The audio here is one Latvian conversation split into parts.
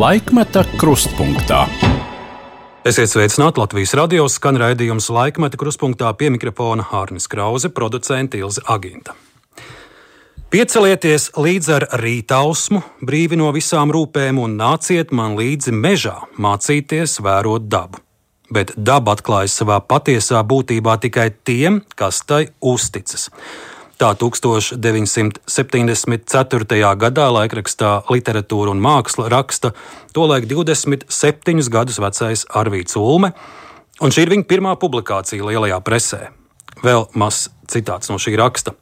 Laikmeta krustpunktā. Esiet sveicināti Latvijas radio skan raidījums Laikmeta krustpunktā pie mikrofona Hārnis Krause, producents Ilze Aginta. Piecelieties līdz ar rītausmu, brīvi no visām rūpēm un nāciet man līdzi mežā, mācīties vērot dabu. Bet daba atklājas savā patiesā būtībā tikai tiem, kas tai uzticas. Tā 1974. gadā laikrakstā Literatūra un māksla raksta tolaik 27 gadus vecais Arvīts Ulme, un šī ir viņa pirmā publikācija lielajā presē. Vēl mazs citāts no šī raksta.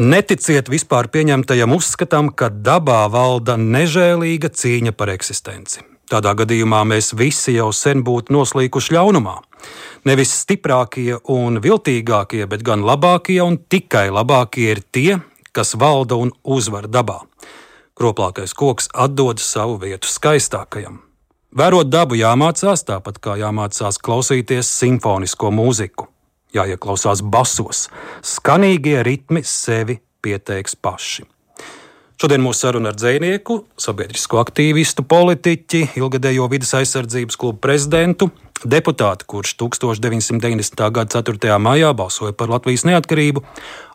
Neticiet vispār pieņemtajam uzskatam, ka dabā valda nežēlīga cīņa par eksistenci. Tādā gadījumā mēs visi jau sen būtu noslīkuši ļaunumā. Nevis stiprākie un viltīgākie, bet gan labākie un tikai labākie ir tie, kas valda un uzvar dabā. Kroplākais koks atdod savu vietu skaistākajam. Vērot dabu jāmācās tāpat kā jāmācās klausīties simfonisko mūziku, jāieklausās basos, skanīgie ritmi sevi pieteiks paši. Šodien mūsu saruna ar dzinieku, sabiedrisko aktīvistu, politiķi, ilgadējo vidas aizsardzības klubu prezidentu, deputāti, kurš 1990. gada 4. maijā balsoja par Latvijas neatkarību,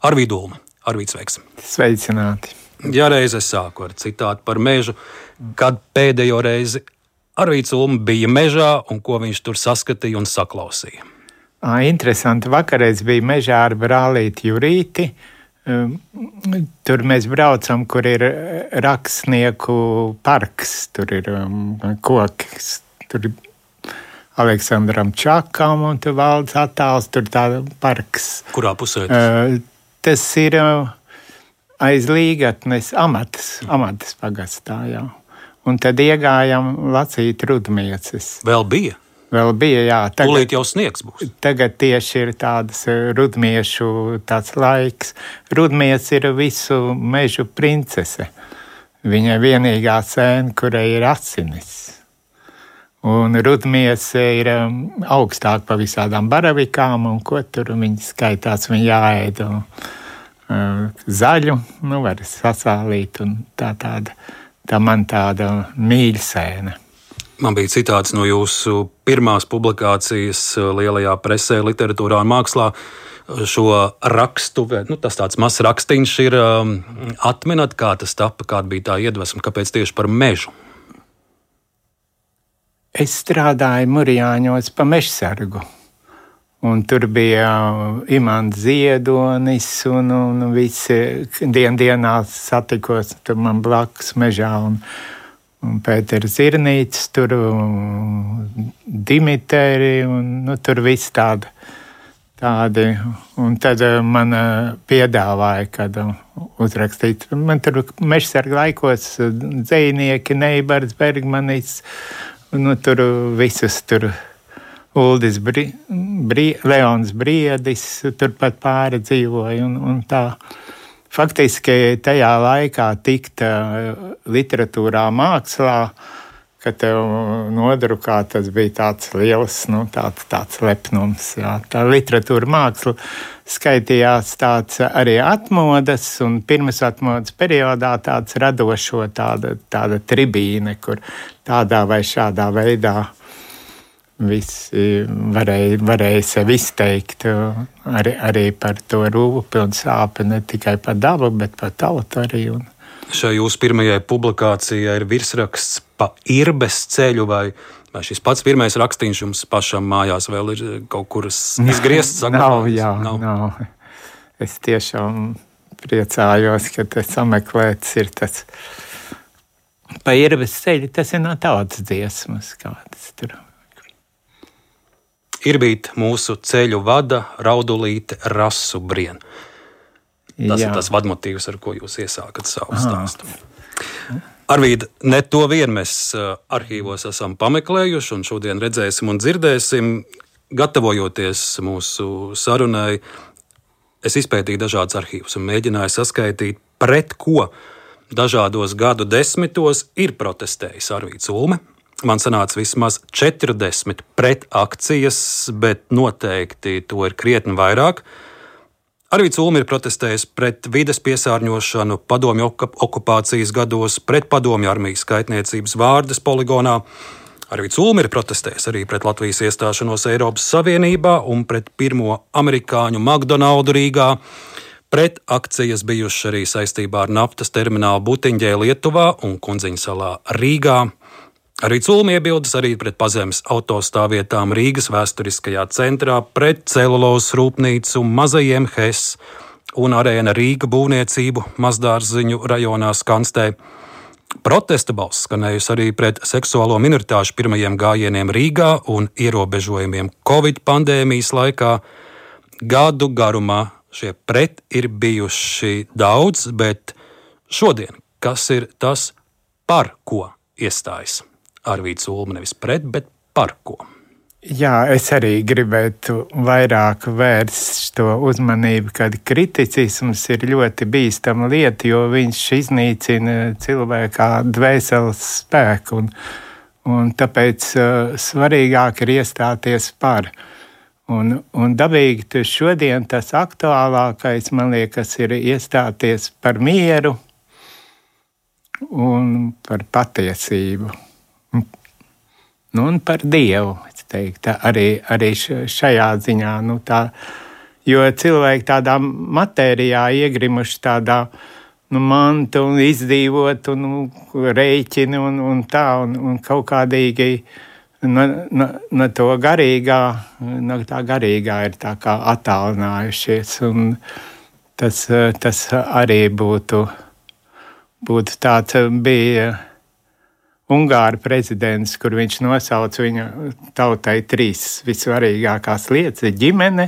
Arvīdu Ulmu. Arvīds Veiks. Sveicināti! Ja reiz es sāku ar citātu par mežu, kad pēdējo reizi Arvīds Ulma bija mežā un ko viņš tur saskatīja un saklausīja. Interesanti. Vakarreiz bija mežā ar brālīti Jurīti. Tur mēs braucam, kur ir rakstnieku parks, tur ir um, koks, tur ir Aleksandram Čakam un tur valdes attāls, tur tā parks. Kurā pusē? Tas, uh, tas ir aiz līgatnes amatas, amatas pagastā, jā. Un tad iegājām Lacīt rudmieces. Vēl bija? Vēl bija, jā. Tagad, Tūlīt jau sniegs būs. Tagad tieši ir tāds rudmiešu tāds laiks. Rudmies ir visu mežu princese. Viņa vienīgā sēna, kurai ir asinis. Un rudmies ir augstāk par visādām baravikām, un ko tur viņi skaitās, viņi jāēd. Un, zaļu, nu, var sasālīt, un tā tāda, tā man tāda mīļsēna. Man bija citāts no jūsu pirmās publikācijas uh, lielajā presē, literatūrā un mākslā. Šo rakstu, nu, tas tāds mazs rakstīns ir. Um, atmenat, kā tas tapa, kāda bija tā iedvesma, kāpēc tieši par mežu? Es strādāju Mūrjāņos pa mežsargu. Un tur bija imants Ziedonis, un, un visi dien dienā satikos tur man blakus mežā. Un, un Pēters Zirnīts, tur Dimitri, un nu, tur viss tāda. Tādi, un tad man piedāvāja, kad uzrakstīt. Man tur mežsarga laikos dzēnieki, Neibars, Bergmanis, nu, tur visus tur. Uldis, Bri, Bri, Leons Briedis, turpat pāri dzīvoja. Un, un tā. Faktiski tajā laikā tikt literatūrā, mākslā, ka tev nodrukā tas bija tāds liels, nu, tāds, tāds lepnums. Jā. Tā literatūra māksla skaitījās tāds arī atmodas un pirmas atmodas periodā tāds radošo tāda, tāda tribīne, kur tādā vai šādā veidā visi varēja, varēja sevi izteikt arī, arī par to rūpi un sāpi, ne tikai par dabu, bet par tautu arī. Un... Šai jūsu pirmajai publikācijai ir virsraksts pa irbes ceļu vai Vai šis pats pirmais rakstīns jums pašam mājās vēl ir kaut kur izgriezts? nav, jā, nav. nav. Es tiešām priecājos, ka tas sameklēts ir tas pa irbes ceļu. Tas ir no tautas dziesmas kādas tur. Irbīt mūsu ceļu vada raudulīte rasu brien. Tas Jā. ir tas vadmotīvs, ar ko jūs iesākat savu stāstu. Arvīd, ne to vien mēs arhīvos esam pameklējuši, un šodien redzēsim un dzirdēsim. Gatavojoties mūsu sarunai, es izpētīju dažādas arhīvus un mēģināju saskaitīt, pret ko dažādos gadu desmitos ir protestējis Arvīds Ulme, Man sanāca vismaz 40 pretakcijas, bet noteikti to ir krietni vairāk. Arvīts Ulmi ir protestējis pret vides piesārņošanu padomju okupācijas gados, pret padomju armijas skaitniecības vārdas poligonā. Arvīts Ulmi ir protestējis arī pret Latvijas iestāšanos Eiropas Savienībā un pret pirmo amerikāņu McDonaldu Rīgā. Pret akcijas bijušas arī saistībā ar naftas terminālu Butiņģē Lietuvā un Kunziņa salā Rīgā. Arī Culmi iebildes arī pret pazemes autostāvvietām Rīgas vēsturiskajā centrā, pret celulozes rūpnīcu, mazajiem HES un arēna Rīga būvniecību mazdārziņu rajonā Skanstē. Protesta balss skanējusi arī pret seksuālo minoritāšu pirmajiem gājieniem Rīgā un ierobežojumiem Covid pandēmijas laikā. Gadu garumā šie pret ir bijuši daudz, bet šodien kas ir tas, par ko iestājas? Arvīts Ulma nevis pret, bet par ko. Jā, es arī gribētu vairāk vērst to uzmanību, ka kriticisms ir ļoti bīstama lieta, jo viņš iznīcina cilvēkā dvēseles spēku. Un, un tāpēc uh, svarīgāk ir iestāties par. Un, un dabīgi šodien tas aktuālākais, man liekas, ir iestāties par mieru un par patiesību nu, un par Dievu. Teiktu, arī, arī šajā ziņā. Nu, tā, jo cilvēki tādā matērijā iegrimuši tādā nu, mantu un izdzīvot, un nu, rēķini un, un tā, un, un kaut kādīgi no, no, no to garīgā, no tā garīgā ir tā kā attālinājušies. Tas, tas arī būtu, būtu tāds bija Ungāra prezidents, kur viņš nosauca viņa tautai trīs vissvarīgākās lietas - ģimene,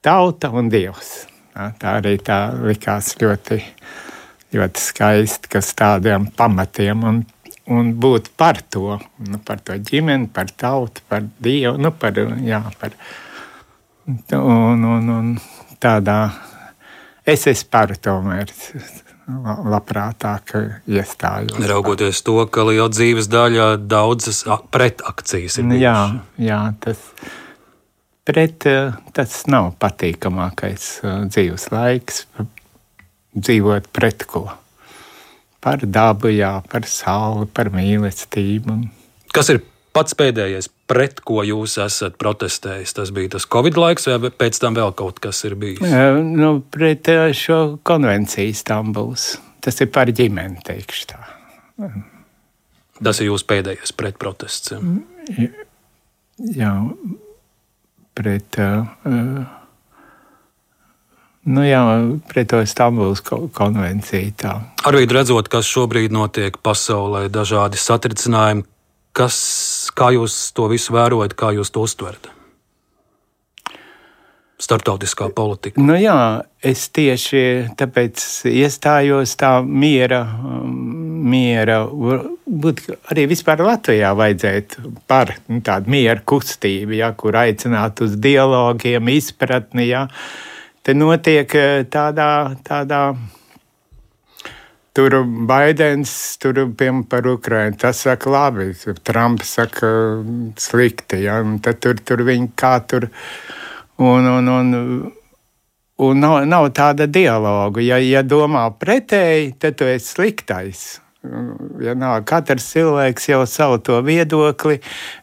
tauta un dievs. Tā arī tā likās ļoti, ļoti skaisti, kas tādiem pamatiem un, un būt par to, nu, par to ģimeni, par tautu, par dievu, nu, par, jā, par, un, un, un tādā, es esmu par tomēr labprātāk iestājos. Raugoties to, ka liela dzīves daļa daudzas pretakcijas ir. Bijuši. Jā, jā tas, pret, tas nav patīkamākais dzīves laiks, dzīvot pret ko. Par dabu, jā, par sauli, par mīlestību. Kas ir pats pēdējais, pret ko jūs esat protestējis? Tas bija tas Covid laiks, vai pēc tam vēl kaut kas ir bijis? Nu, pret šo konvenciju Stambuls. Tas ir par ģimeni, teikšu tā. Tas ir jūsu pēdējais pretprotests. Ja? Jā, pret. Uh, Nu jā, pret to Stambulas konvenciju. Tā. Arī redzot, kas šobrīd notiek pasaulē, dažādi satricinājumi, kas, kā jūs to visu vērojat, kā jūs to uztverat? Startautiskā politika. Nu jā, es tieši tāpēc iestājos tā miera, miera būt arī vispār Latvijā vajadzētu par nu, tādu miera kustību, ja, kur aicināt uz dialogiem, izpratni. Ja. Te notiek eh, tādā, tādā Tur Baidens, tur piemēram par Ukrajinu, tas saka labi, Trumps saka slikti, ja, un tad tur, tur viņi kā tur, un, un, un, un nav, nav tāda dialoga. Ja, ja domā pretēji, tad tu esi sliktais. Ja nav, katrs cilvēks jau savu to viedokli,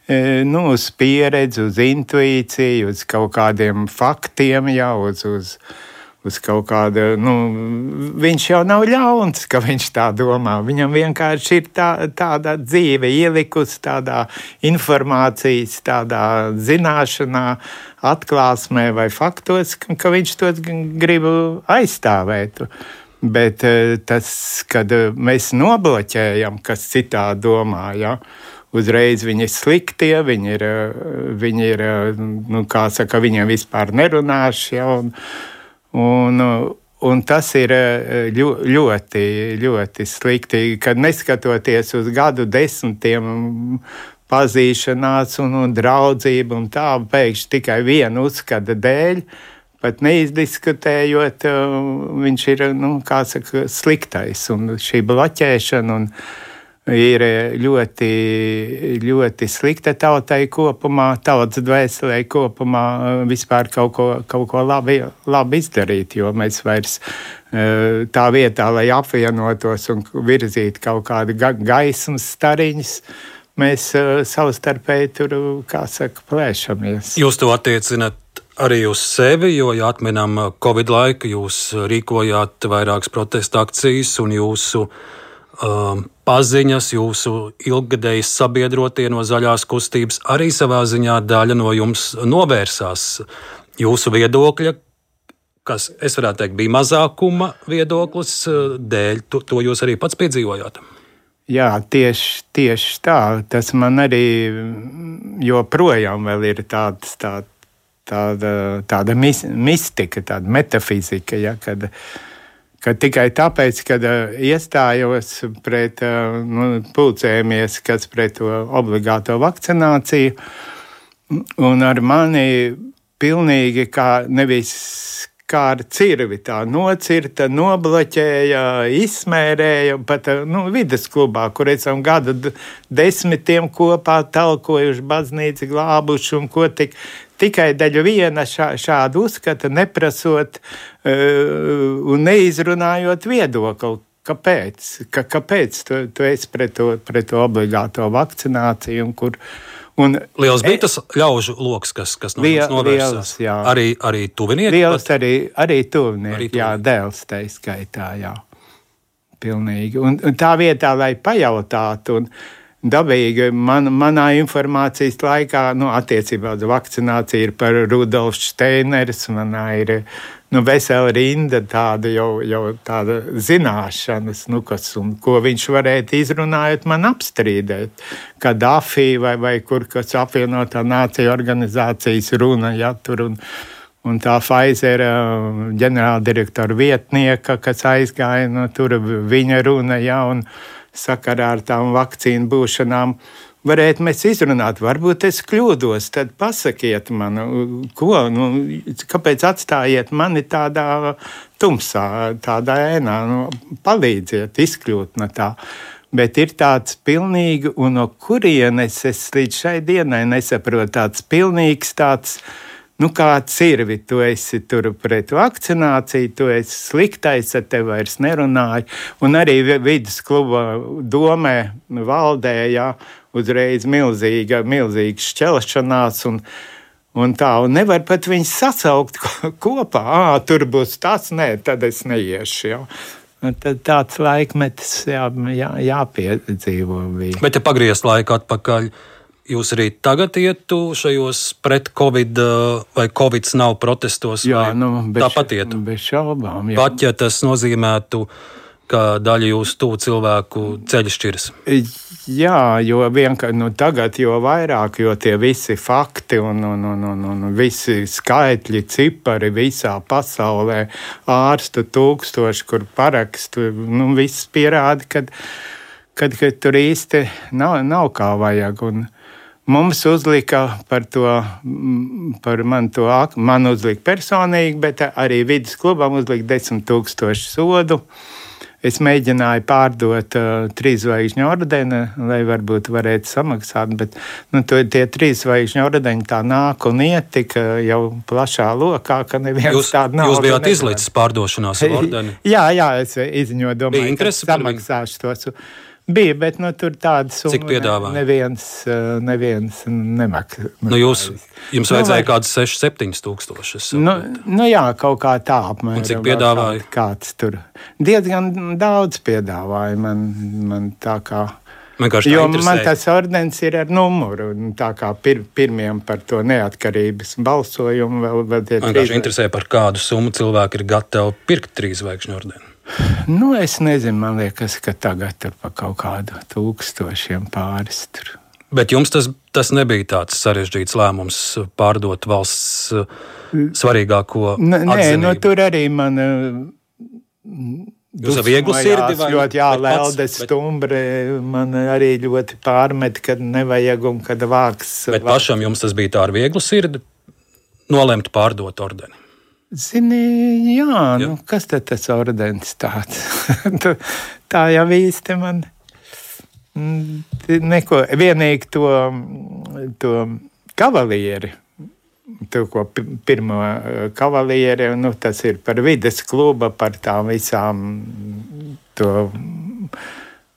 e, nu, uz pieredzi, uz intuīciju, uz kaut kādiem faktiem, jau uz, uz, uz kaut kāda, nu, viņš jau nav ļauns, ka viņš tā domā. Viņam vienkārši ir tā, tāda dzīve ielikusi tādā informācijas, tādā zināšanā, atklāsmē vai faktos, ka viņš to grib aizstāvēt. Bet eh, tas, kad mēs nobloķējam, kas citā domā, ja, uzreiz viņi ir sliktie, viņi ir, viņi ir nu, kā saka, viņiem vispār nerunāšu. Ja, un, Un, un tas ir eh, ļoti, ļoti slikti, kad neskatoties uz gadu desmitiem pazīšanās un, un draudzību un tā, pēkšņi tikai viena uzskata dēļ, pat neizdiskutējot, eh, viņš ir nu, saka, sliktais. Un šī bloķēšana un ir ļoti, ļoti slikta tautai kopumā, tautas dvēselē kopumā vispār kaut ko, kaut ko labi, labi izdarīt, jo mēs vairs tā vietā, lai apvienotos un virzītu kaut kādu ga gaismas stariņus, mēs savstarpēji tur, kā saka, plēšamies. Jūs to attiecinat arī uz sevi, jo, ja atminam Covid laiku, jūs rīkojāt vairākas protesta akcijas un jūsu um, paziņas, jūsu ilggadējas sabiedrotie no zaļās kustības arī savā ziņā daļa no jums novērsās jūsu viedokļa, kas, es varētu teikt, bija mazākuma viedoklis, uh, dēļ to, to jūs arī pats piedzīvojāt. Jā, tieši, tieši tā. Tas man arī joprojām ir tāds, tā, tāda, tāda mis, mistika, tāda metafizika. Ja, kad, ka tikai tāpēc, ka iestājos pret, nu, pulcējamies, kas pret to obligāto vakcināciju, un ar mani pilnīgi kā nevis kā ar cirvi tā nocirta, nobloķēja, izsmērēja. Pat nu, vidusklubā, kur esam gadu desmitiem kopā talkojuši, baznīcu glābuši un ko tik. Tikai daļa viena šā, šādu uzskata, neprasot uh, un neizrunājot viedokli. Kāpēc? Ka, kāpēc tu, tu esi pret to, pret to obligāto vakcināciju? Kur, uh, Un, liels bija tas ļaužu lokus, kas, kas no liel, liels, jā. Arī, arī tuvinieki. Liels arī, arī tuvinieki, arī jā, dēls tā skaitā, jā. Pilnīgi. Un, un tā vietā, lai pajautātu, un dabīgi man, manā informācijas laikā, nu, attiecībā uz vakcināciju ir par Rudolfu Steineris, manā ir nu, vesela rinda tāda jau, jau tāda zināšanas, nu, kas, un, ko viņš varētu izrunājot, man apstrīdēt. Kad Dafī vai, vai kur kas apvienotā nācija organizācijas runa, ja tur un, un tā Pfizer ģenerāldirektora vietnieka, kas aizgāja, nu, tur viņa runa, ja, un sakarā ar tām vakcīnu būšanām varētu mēs izrunāt. Varbūt es kļūdos, tad pasakiet man, ko, nu, kāpēc atstājiet mani tādā tumsā, tādā ēnā, nu, palīdziet izkļūt no tā. Bet ir tāds pilnīgi, un no kurienes es līdz šai dienai nesaprotu, tāds pilnīgs tāds. Nu, kāds ir? Tu esi tur pret vakcināciju, tu esi sliktais, ar tevi vairs nerunāju. Un arī viduskluba domē, valdē, jā, uzreiz milzīga, milzīga šķelšanās. Un, Un tā, un nevar pat viņus sasaukt kopā. À, tur būs tas, nē, tad es neiešu. Jau. Tad tāds laikmetis jā, jā, jāpiedzīvo. Bija. Bet, ja pagriezt laiku atpakaļ, jūs arī tagad ietu šajos pret-covid vai covid nav protestos? Jā, nu, tāpat ietu. Bez šaubām. Jā. Pat ja tas nozīmētu ka daļa jūsu tuvu cilvēku ceļš šķiras? Jā, jo vienkārši nu, tagad, jo vairāk, jo tie visi fakti un, un, un, un, un visi skaitļi, cipari visā pasaulē, ārstu tūkstoši, kur parakstu, nu, viss pierāda, ka, kad, kad tur īsti nav, nav kā vajag. Un, Mums uzlika par to, par man to, man uzlika personīgi, bet arī vidusklubam uzlika 10 tūkstošu sodu. Uh, Es mēģināju pārdot uh, trīs zvaigžņu ordeni, lai varbūt varētu samaksāt, bet nu, to, tie trīs zvaigžņu ordeni tā nāk un iet tik jau plašā lokā, ka neviens tādu nav. Jūs bijāt izlicis pārdošanās ordeni? jā, jā, es izņoju, domāju, ka samaksāšu tos. Bija, bet nu, tur tāda summa. Cik piedāvāja? Neviens, eh, neviens nemaksā. Nu, jūs, jums vajadzēja nu, kādus 6, 7 tūkstošus. Nu, nu jā, kaut kā tā apmēram. Un cik piedāvāja? Kāds tur. Diezgan daudz piedāvāja man, man tā kā. Jo man tas ordens ir ar numuru. Tā kā pir, pirmiem par to neatkarības balsojumu vēl. Man vienkārši interesē, par kādu summu cilvēki ir gatavi pirkt trīs zvaigžņu ordeni. Nu, es nezinu, man liekas, ka tagad tur pa kaut kādu tūkstošiem pāris tur. Bet jums tas, tas nebija tāds sarežģīts lēmums pārdot valsts svarīgāko. N nē, nu, tur arī man. Jūs esat viegli sirdi vai ļoti, jā, bet... stumbri man arī ļoti pārmet, kad nevajag un kad vāks. Bet vāks. pašam jums tas bija tā ar vieglu sirdi nolemt pārdot ordeni. Zini, jā, jā. Nu, kas tad tas ordens tāds? tā jau īsti man. Neko, vienīgi to, to kavalieri, to, ko pirmo kavalieri, nu, tas ir par vides kluba, par tām visām to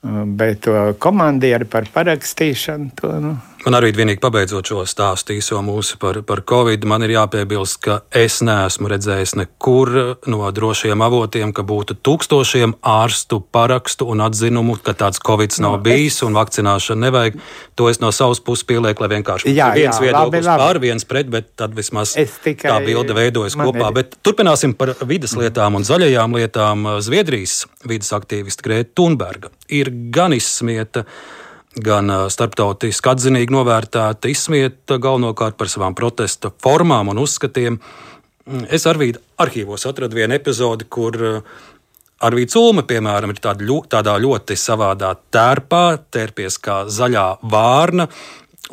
Bet to komandieru par parakstīšanu. To, nu. Man arī vienīgi pabeidzot šo stāstu īso mūsu par, par covid, man ir jāpiebilst, ka es neesmu redzējis nekur no drošiem avotiem, ka būtu tūkstošiem ārstu parakstu un atzinumu, ka tāds covid nav no, bijis es... un vakcināšana nevajag. To es no savas puses pielieku, lai vienkārši jā, viens jā, viedoklis labi, labi. pār viens pret, bet tad vismaz tikai, tā bilde veidojas kopā. Ir... Bet turpināsim par vidas lietām un zaļajām lietām. Zviedrijas vidas aktīvista Grēta Thunberga ir gan izsmieta gan starptautiski atzinīgi novērtēta, izsmieta galvenokārt par savām protesta formām un uzskatiem. Mm, es arī arhīvos atradu vienu epizodi, kur Arvīts Ulme, piemēram, ir tāda, tādā ļoti savādā tērpā, tērpies kā zaļā vārna,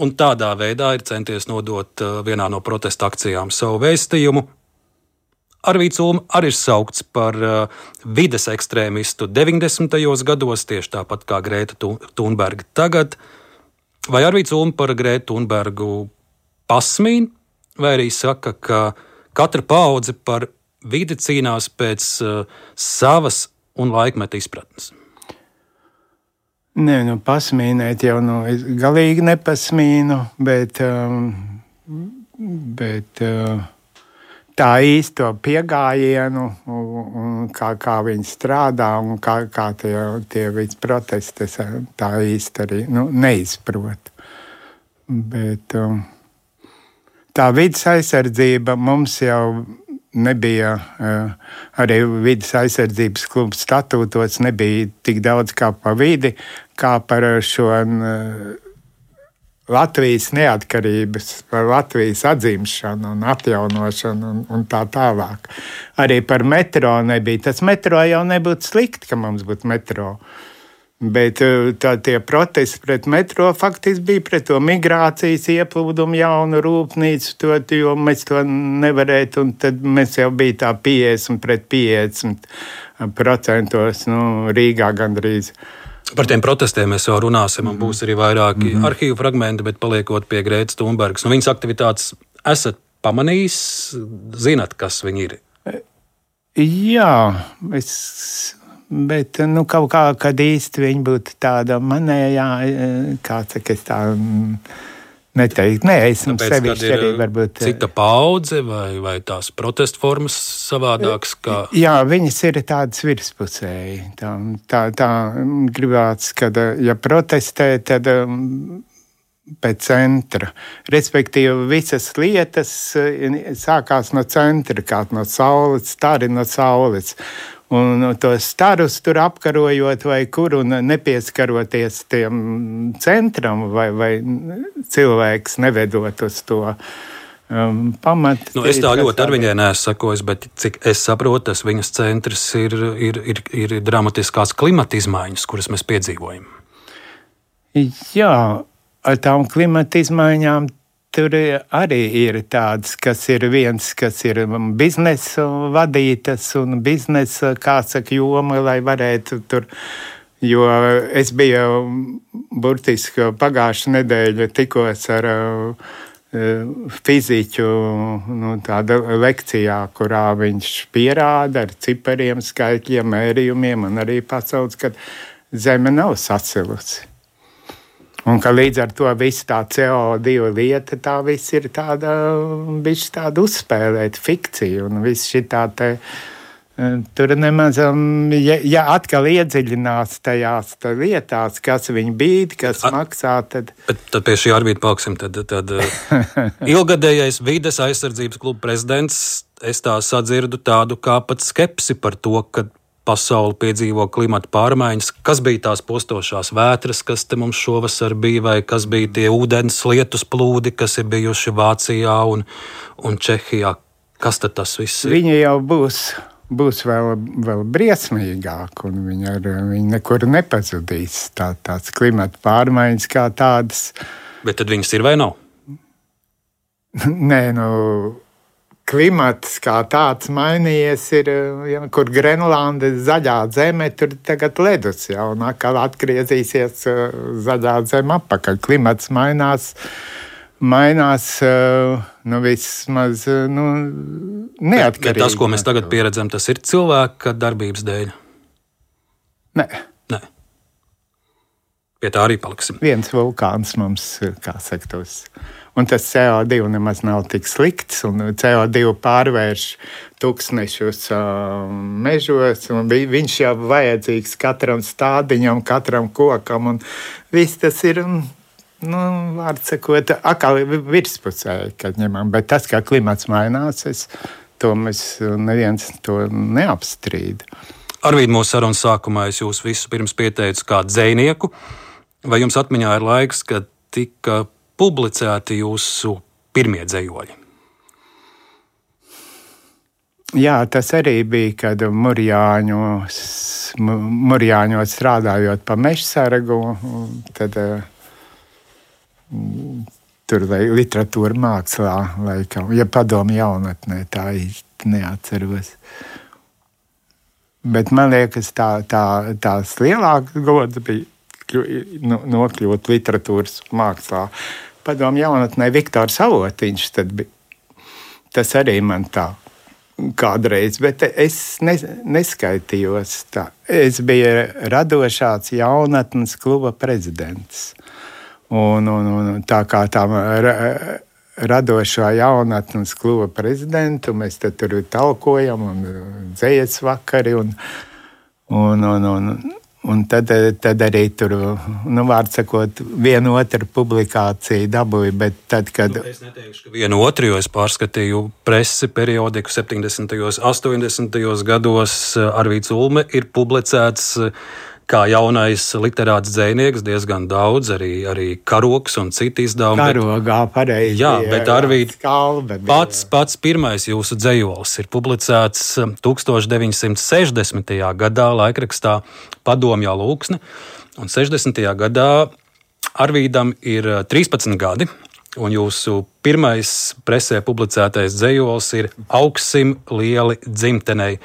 un tādā veidā ir centies nodot vienā no protesta akcijām savu vēstījumu. Arvīts Ulma arī ir saukts par uh, vides ekstrēmistu 90. gados, tieši tāpat kā Grēta Thunberga tagad. Vai Arvīts Ulma par Grētu Thunbergu pasmīn, vai arī saka, ka katra paudze par vidi cīnās pēc uh, savas un laikmeta izpratnes? Nē, nu, pasmīnēt jau nu, galīgi nepasmīnu, bet. Um, bet uh, tā īsto pieejamību, kā, kā viņi strādā un kā, kā tie, tie visi protesti, es tā īsti arī nu, neizprotu. Bet um, tā vidas aizsardzība mums jau nebija, uh, arī vidas aizsardzības kluba statūtos nebija tik daudz kā par vidi, kā par šo. Uh, Latvijas neatkarības, par Latvijas atzimšanu un atjaunošanu un, un tā tālāk. Arī par metro nebija. Tas metro jau nebūtu slikti, ka mums būtu metro. Bet eh, tā, tie protesti pret metro faktiski bija pret to migrācijas ieplūdumu, jaunu rūpnīcu, to, jo mēs to nevarētu. Tad mēs jau bijām tā 50 pret 50 procentos nu, Rīgā gandrīz. Par tiem protestiem mēs jau runāsim, un mhm. būs arī vairāki mm -hmm. arhīvu fragmenti, bet paliekot pie Grētas Thunbergas. Nu, viņas aktivitātes esat pamanījis, zinat, kas viņi ir? Jā, es, bet nu, kaut kā, kad īsti viņi būtu tāda manējā, kā saka, tā. Mm, Neteikt, nē, esmu sevišķi arī varbūt. Cita paudze vai, vai tās protestu formas savādākas? Kā... Jā, viņas ir tādas virspusēji. Tā, tā, tā gribēts, ka, ja protestē, tad um, pēc centra. Respektīvi, visas lietas sākās no centra, kā no saules, tā arī no saules un tos starus tur apkarojot, vai kur un nepieskaroties tiem centram, vai, vai cilvēks nevedot uz to. Um, pamat, nu, es tā ļoti ar viņai neesmu sakojis, bet cik es saprotu, tas viņas centrs ir, ir, ir, ir dramatiskās klimata izmaiņas, kuras mēs piedzīvojam. Jā, ar tām klimata izmaiņām tur arī ir tāds, kas ir viens, kas ir biznesa vadītas un biznesa, kā saka, joma, lai varētu tur. Jo es biju burtiski pagājušā nedēļa tikos ar uh, fiziķu nu, lekcijā, kurā viņš pierāda ar cipariem, skaitļiem, mērījumiem un arī pasaules, ka Zeme nav sacilusi. Un ka līdz ar to viss tā CO2 lieta, tā viss ir tāda, bišķi tāda uzspēlēta fikcija un viss šī tā te. Eh, tur nemaz, um, ja, ja atkal iedziļinās tajās lietās, kas viņa bīd, kas A, maksā, tad. Bet, tad pie šī arī paliksim. Tad, tad eh, ilgadējais vides aizsardzības kluba prezidents, es tā sadzirdu tādu kā pat skepsi par to, ka pasauli piedzīvo klimata pārmaiņas, kas bija tās postošās vētras, kas te mums šovasar bija, vai kas bija tie ūdens lietus plūdi, kas ir bijuši Vācijā un, un Čehijā. Kas tad tas viss ir? Viņi jau būs. Būs vēl, vēl briesmīgāk, un viņi, ar, viņi nekur nepazudīs. Tā, tās klimata pārmaiņas kā tādas. Bet tad viņas ir vai nav? Nē, nu, klimats kā tāds mainījies, ir, ja, kur Grenlanda ir zaļā zeme, tur tagad ledus jau un atkal atgriezīsies zaļā zeme apakaļ. Klimats mainās. Mainās nu, vismaz nu, neatkarīgi. Bet, bet tas, ko mēs tagad pieredzam, tas ir cilvēka darbības dēļ. Nē. Nē. Pie tā arī paliksim. Viens vulkāns mums, kā saka, tos un tas CO2 nemaz nav tik slikts. CO2 pārvērš tūkstošus uh, mežos, un viņš jau ir vajadzīgs katram stādiņam, katram kokam. Viss tas ir. Nu, Vārds sakot, atkal virspusē, kad ņemam, bet tas, kā klimats mainās, es, to mēs neviens to neapstrīd. Arvīd, mūsu sarunas sākumā es jūs visus pirms pieteicu kā dzinieku. Vai jums atmiņā ir laiks, kad tika publicēti jūsu pirmie dzējoļi? Jā, tas arī bija, kad Mūrjāņos, Mūrjāņos strādājot pa mežsargu, tad tur vai literatūra mākslā, laikam, ja padomu jaunatnē, tā īsti neatceros. Bet man liekas, tā, tā, tās lielākas godas bija nu, nokļūt literatūras mākslā. Uh, padomu jaunatnē Viktors Avotiņš. Tas arī man tā kādreiz, bet es ne, neskaitījos tā. Es biju radošās jaunatnes kluba prezidents. Un, un, un tā kā tā ra, radošā jaunatnes kluba prezidentu, mēs tur talkojam un dzējas vakari. Un, un, un, un, Un tad, tad arī tur, nu, vārds sakot, vienu otru publikāciju dabūju. Bet tad, kad. Nu, es neteikšu, ka vienu otru, jo es pārskatīju presi periodiku 70. un 80. gados. Arvīts Ulme ir publicēts kā jaunais literāts dzinieks, diezgan daudz, arī, arī karoks un citi izdevumi. Karogā pareizi. Jā, bet Arvīd, pats, pats pirmais jūsu dzējols ir publicēts 1960. gadā laikrakstā Padomjā Lūksne, un 60. gadā Arvīdam ir 13 gadi. Un jūsu pirmais presē publicētais dzējols ir Augsim lieli dzimtenei.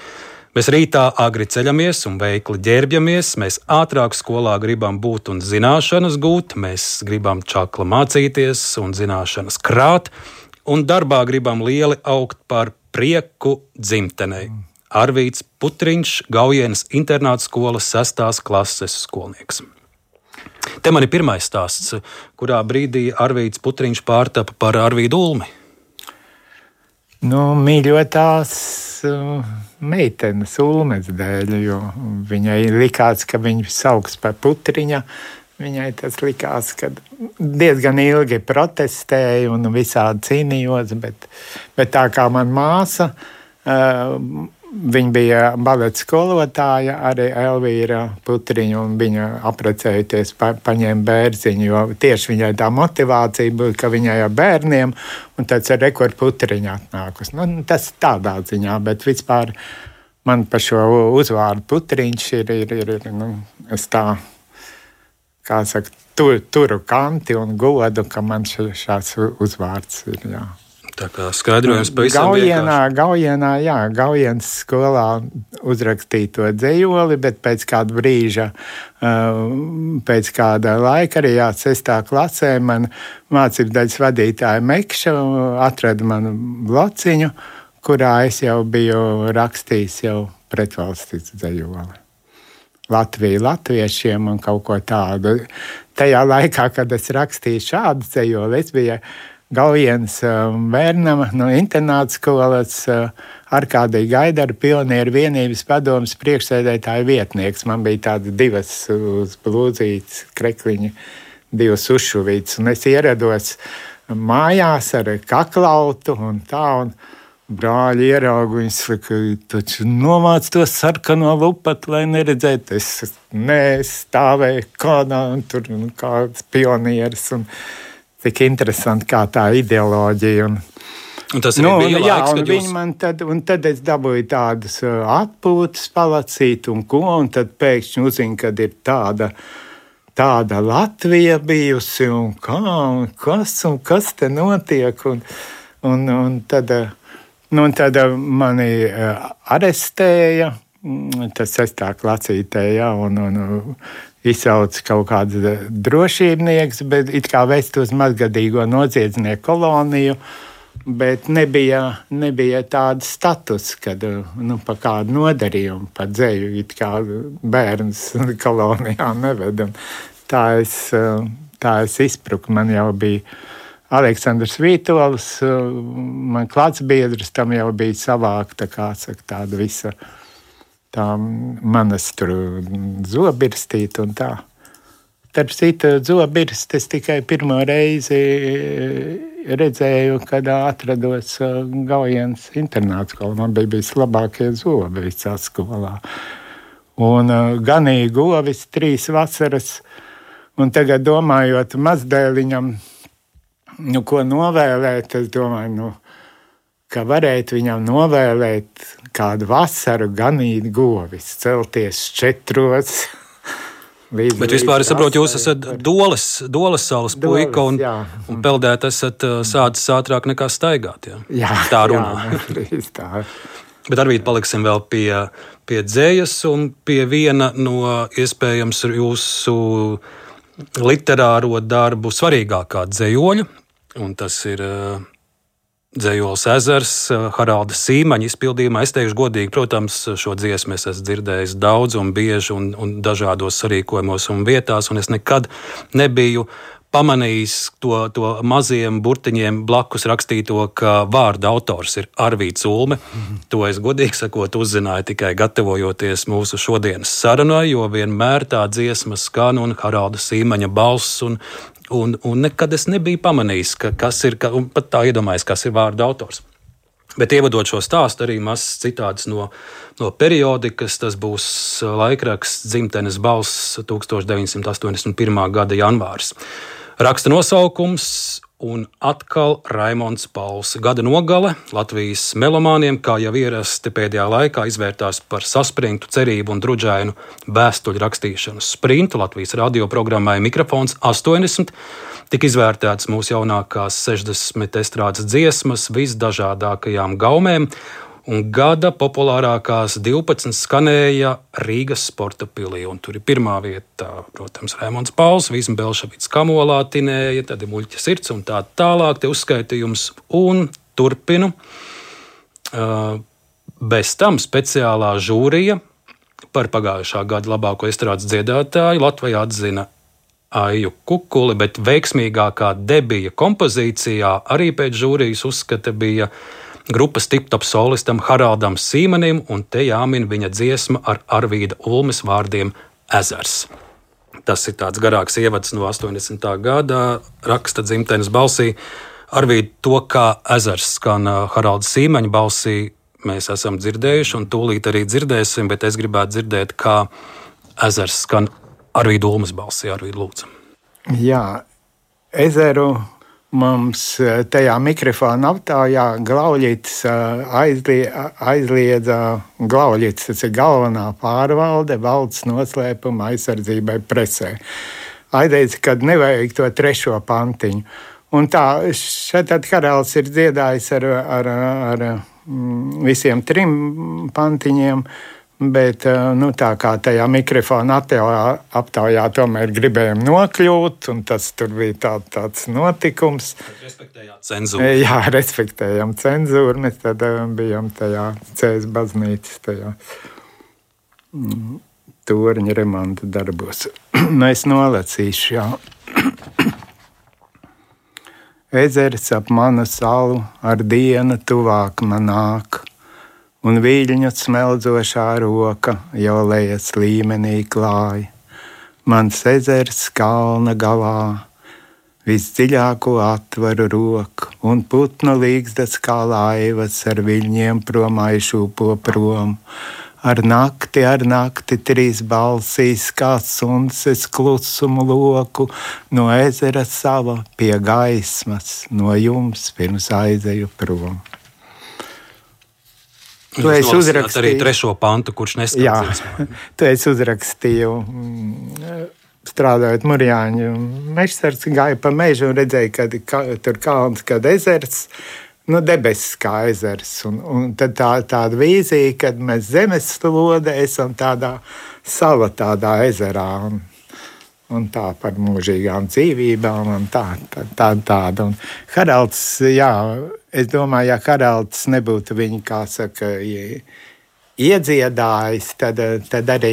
Mēs rītā agri ceļamies un veikli ģērbjamies, mēs ātrāk skolā gribam būt un zināšanas gūt, mēs gribam čakla mācīties un zināšanas krāt, un darbā gribam lieli augt par prieku dzimtenei. Arvīts Putriņš, Gaujienas internāta skolas sestās klases skolnieks. Te man ir pirmais stāsts, kurā brīdī Arvīts Putriņš pārtapa par Arvīdu Ulmi. Nu, mīļotās uh, meitenes ulmes dēļ, jo viņai likās, ka viņa sauks par putriņa. Viņai tas likās, ka diezgan ilgi protestēja un visādi cīnījos, bet, bet tā kā man māsa uh, Viņa bija baleta skolotāja, arī Elvīra Putriņa, un viņa apprecējoties pa, paņēma bērziņu, jo tieši viņai tā motivācija bija, ka viņai ar bērniem, un tāds ir rekord Putriņa atnākus. Nu, tas tādā ziņā, bet vispār man par šo uzvārdu Putriņš ir, ir, ir, ir nu, es tā, kā saka, tur, turu kanti un godu, ka man šāds uzvārds ir, jā. Tā kā skaidrojums pavisam Gaujienā, Gaujienā, jā, Gaujienas skolā uzrakstīja to dzējoli, bet pēc kāda brīža, uh, pēc kāda laika, arī jā, sestā klasē, man mācību daļas vadītāja Mekša atrada manu blociņu, kurā es jau biju rakstījis jau pretvalstis dzējoli. Latviju latviešiem un kaut ko tādu. Tajā laikā, kad es rakstīju šādu dzējoli, es biju Gaujienas bērnam no internāta skolas Arkādija Gaidara pionieru vienības padomas priekšsēdētāja vietnieks. Man bija tādas divas uz blūzītes krekliņa, divas uzšuvītes, un es ierados mājās ar kaklautu un tā. Un, Brāļi ierauga, viņš saka, taču nomāc to sarkano lupatu, lai neredzētu. Es nestāvēju kādā, tur kāds pionieris. Un, Tik interesanti, kā tā ideoloģija. Un, Un tas nu, bija jā, laiks, kad jūs... man tad, un tad es dabūju tādas uh, atpūtas palacīt un ko, un tad pēkšņi uzzinu, kad ir tāda, tāda Latvija bijusi, un kā, un kas, un kas te notiek, un, un, un tad uh, Nu, tad mani arestēja, mm, tas sestā klasītē, ja, un, un izsauc kaut kāds drošībnieks, bet it kā vest uz mazgadīgo noziedznieku koloniju. Bet nebija, nebija tāda status, kad nu, par kādu nodarījumu, par dzēju, it kā bērns kolonijā neved. Tā es, tā es izpruku. Man jau bija Aleksandrs Vītols, man klāts biedrs, tam jau bija savākta kā saka, tāda visa tā manas tur zobirstīta un tā. Starp citu, zobirstis tikai pirmo reizi redzēju, kad atrados Gaujienas internāta skolā. Man bija bijis labākie zobi visā skolā. Un ganīju govis trīs vasaras, un tagad domājot mazdēliņam, nu, ko novēlēt, es domāju, nu, ka varētu viņam novēlēt kādu vasaru ganīt govis, celties četros. Līdz, Bet vispār es saprotu, jūs esat doles, doles salas doles, puika un, jā. un peldēt esat uh, sācis ātrāk nekā staigāt. Jā, jā tā runā. Jā, tā. Bet arī paliksim vēl pie, pie dzējas un pie viena no iespējams jūsu literāro darbu svarīgākā dzējoļa, un tas ir uh, Dzējols ezers, eh, Haralda Sīmaņa izpildījumā. Es teikšu, godīgi, protams, šo dziesmu es esmu dzirdējis daudz un bieži un, un dažādos sarīkojumos un vietās, un es nekad nebiju pamanījis to, to maziem burtiņiem blakus rakstīto, ka vārda autors ir Arvīts Ulme. To es godīgi sakot, uzzināju tikai gatavojoties mūsu šodienas sarunai, jo vienmēr tā dziesma skan un Haralda Sīmaņa balss un, Un, un nekad es nebiju pamanījis, ka, kas ir, ka, un pat tā iedomājos, kas ir vārda autors. Bet ievadot šo stāstu, arī mazs citāts no, no periodikas. Tas būs laikraksts Zimtenes balss 1981. gada janvārs. Raksta nosaukums un atkal Raimons Pauls. Gada nogale Latvijas melomāniem, kā jau ierasti pēdējā laikā, izvērtās par saspringtu cerību un drudžainu vēstuļu rakstīšanu. Sprintu Latvijas radioprogrammai Mikrofons 80 tika izvērtētas mūsu jaunākās 60 estrādes dziesmas visdažādākajām gaumēm, un gada populārākās 12 skanēja Rīgas sporta pilī. Tur ir pirmā vieta, protams, Rēmons Pauls, Vīsma Belšavits Kamolā tinēja, tad ir muļķa sirds un tā tālāk, te uzskaitījums un turpinu. Uh, bez tam speciālā žūrija par pagājušā gada labāko estrādes dziedātāju Latvijā atzina Aiju Kukuli, bet veiksmīgākā debija kompozīcijā arī pēc žūrijas uzskata bija grupas tiptop solistam Haraldam Sīmanim, un te jāmin viņa dziesma ar Arvīda Ulmes vārdiem Ezers. Tas ir tāds garāks ievads no 80. gada, raksta dzimtenes balsī. Arvīd to, kā ezers skan Haralda Sīmaņa balsī, mēs esam dzirdējuši, un tūlīt arī dzirdēsim, bet es gribētu dzirdēt, kā ezers skan Arvīda Ulmes balsī, Arvīda Lūdzu. Jā, ezeru Mums eh, tajā mikrofona aptaujā Glauļits eh, aizlie, aizliedza Glauļits, tas ir galvenā pārvalde valsts noslēpuma aizsardzībai presē. Aizteica, ka nevajag to trešo pantiņu. Un tā šeit karalis ir dziedājis ar, ar, ar mm, visiem trim pantiņiem. Bet eh, nu, tā kā tajā mikrofona aptaujā tomēr gribējām nokļūt, un tas bija tā, tāds notikums. Respektējām cenzūru. Jā, respektējām cenzūru. Mēs tad eh, bijām tajā Cēzes baznīcas, tajā mm, torņa remonta darbos. nu, es nolecīšu, jā. Ezers ap manu salu ar dienu tuvāk man nāk un viļņu smeldzošā roka jau lejas līmenī klāja. Mans ezers kalna galā, visdziļāko atveru roku, un putnu līgzdas kā laivas ar viļņiem prom aizšūpo prom. Ar nakti, ar nakti trīs balsīs, kā suns, es klusumu loku, no ezera sava pie gaismas, no jums pirms aizēju prom. Tu esi uzrakstījis arī trešo pantu, kurš neskaidrs. Tu esi uzrakstījis, mm, strādājot Mūrjāņu. Mežsards gāja pa mežu un redzēja, ka ka tur kalns, kad ezers. nu, debesis kā ezers. Un, un tad tā, tāda vīzija, kad mēs zemeslodē esam tādā sala, tādā ezerā. Un, un tā par mūžīgām dzīvībām, un tā, tā, tā tāda. Un Haralds, jā, es domāju, ja Haralds nebūtu viņa, kā saka, iedziedājis, tad, tad arī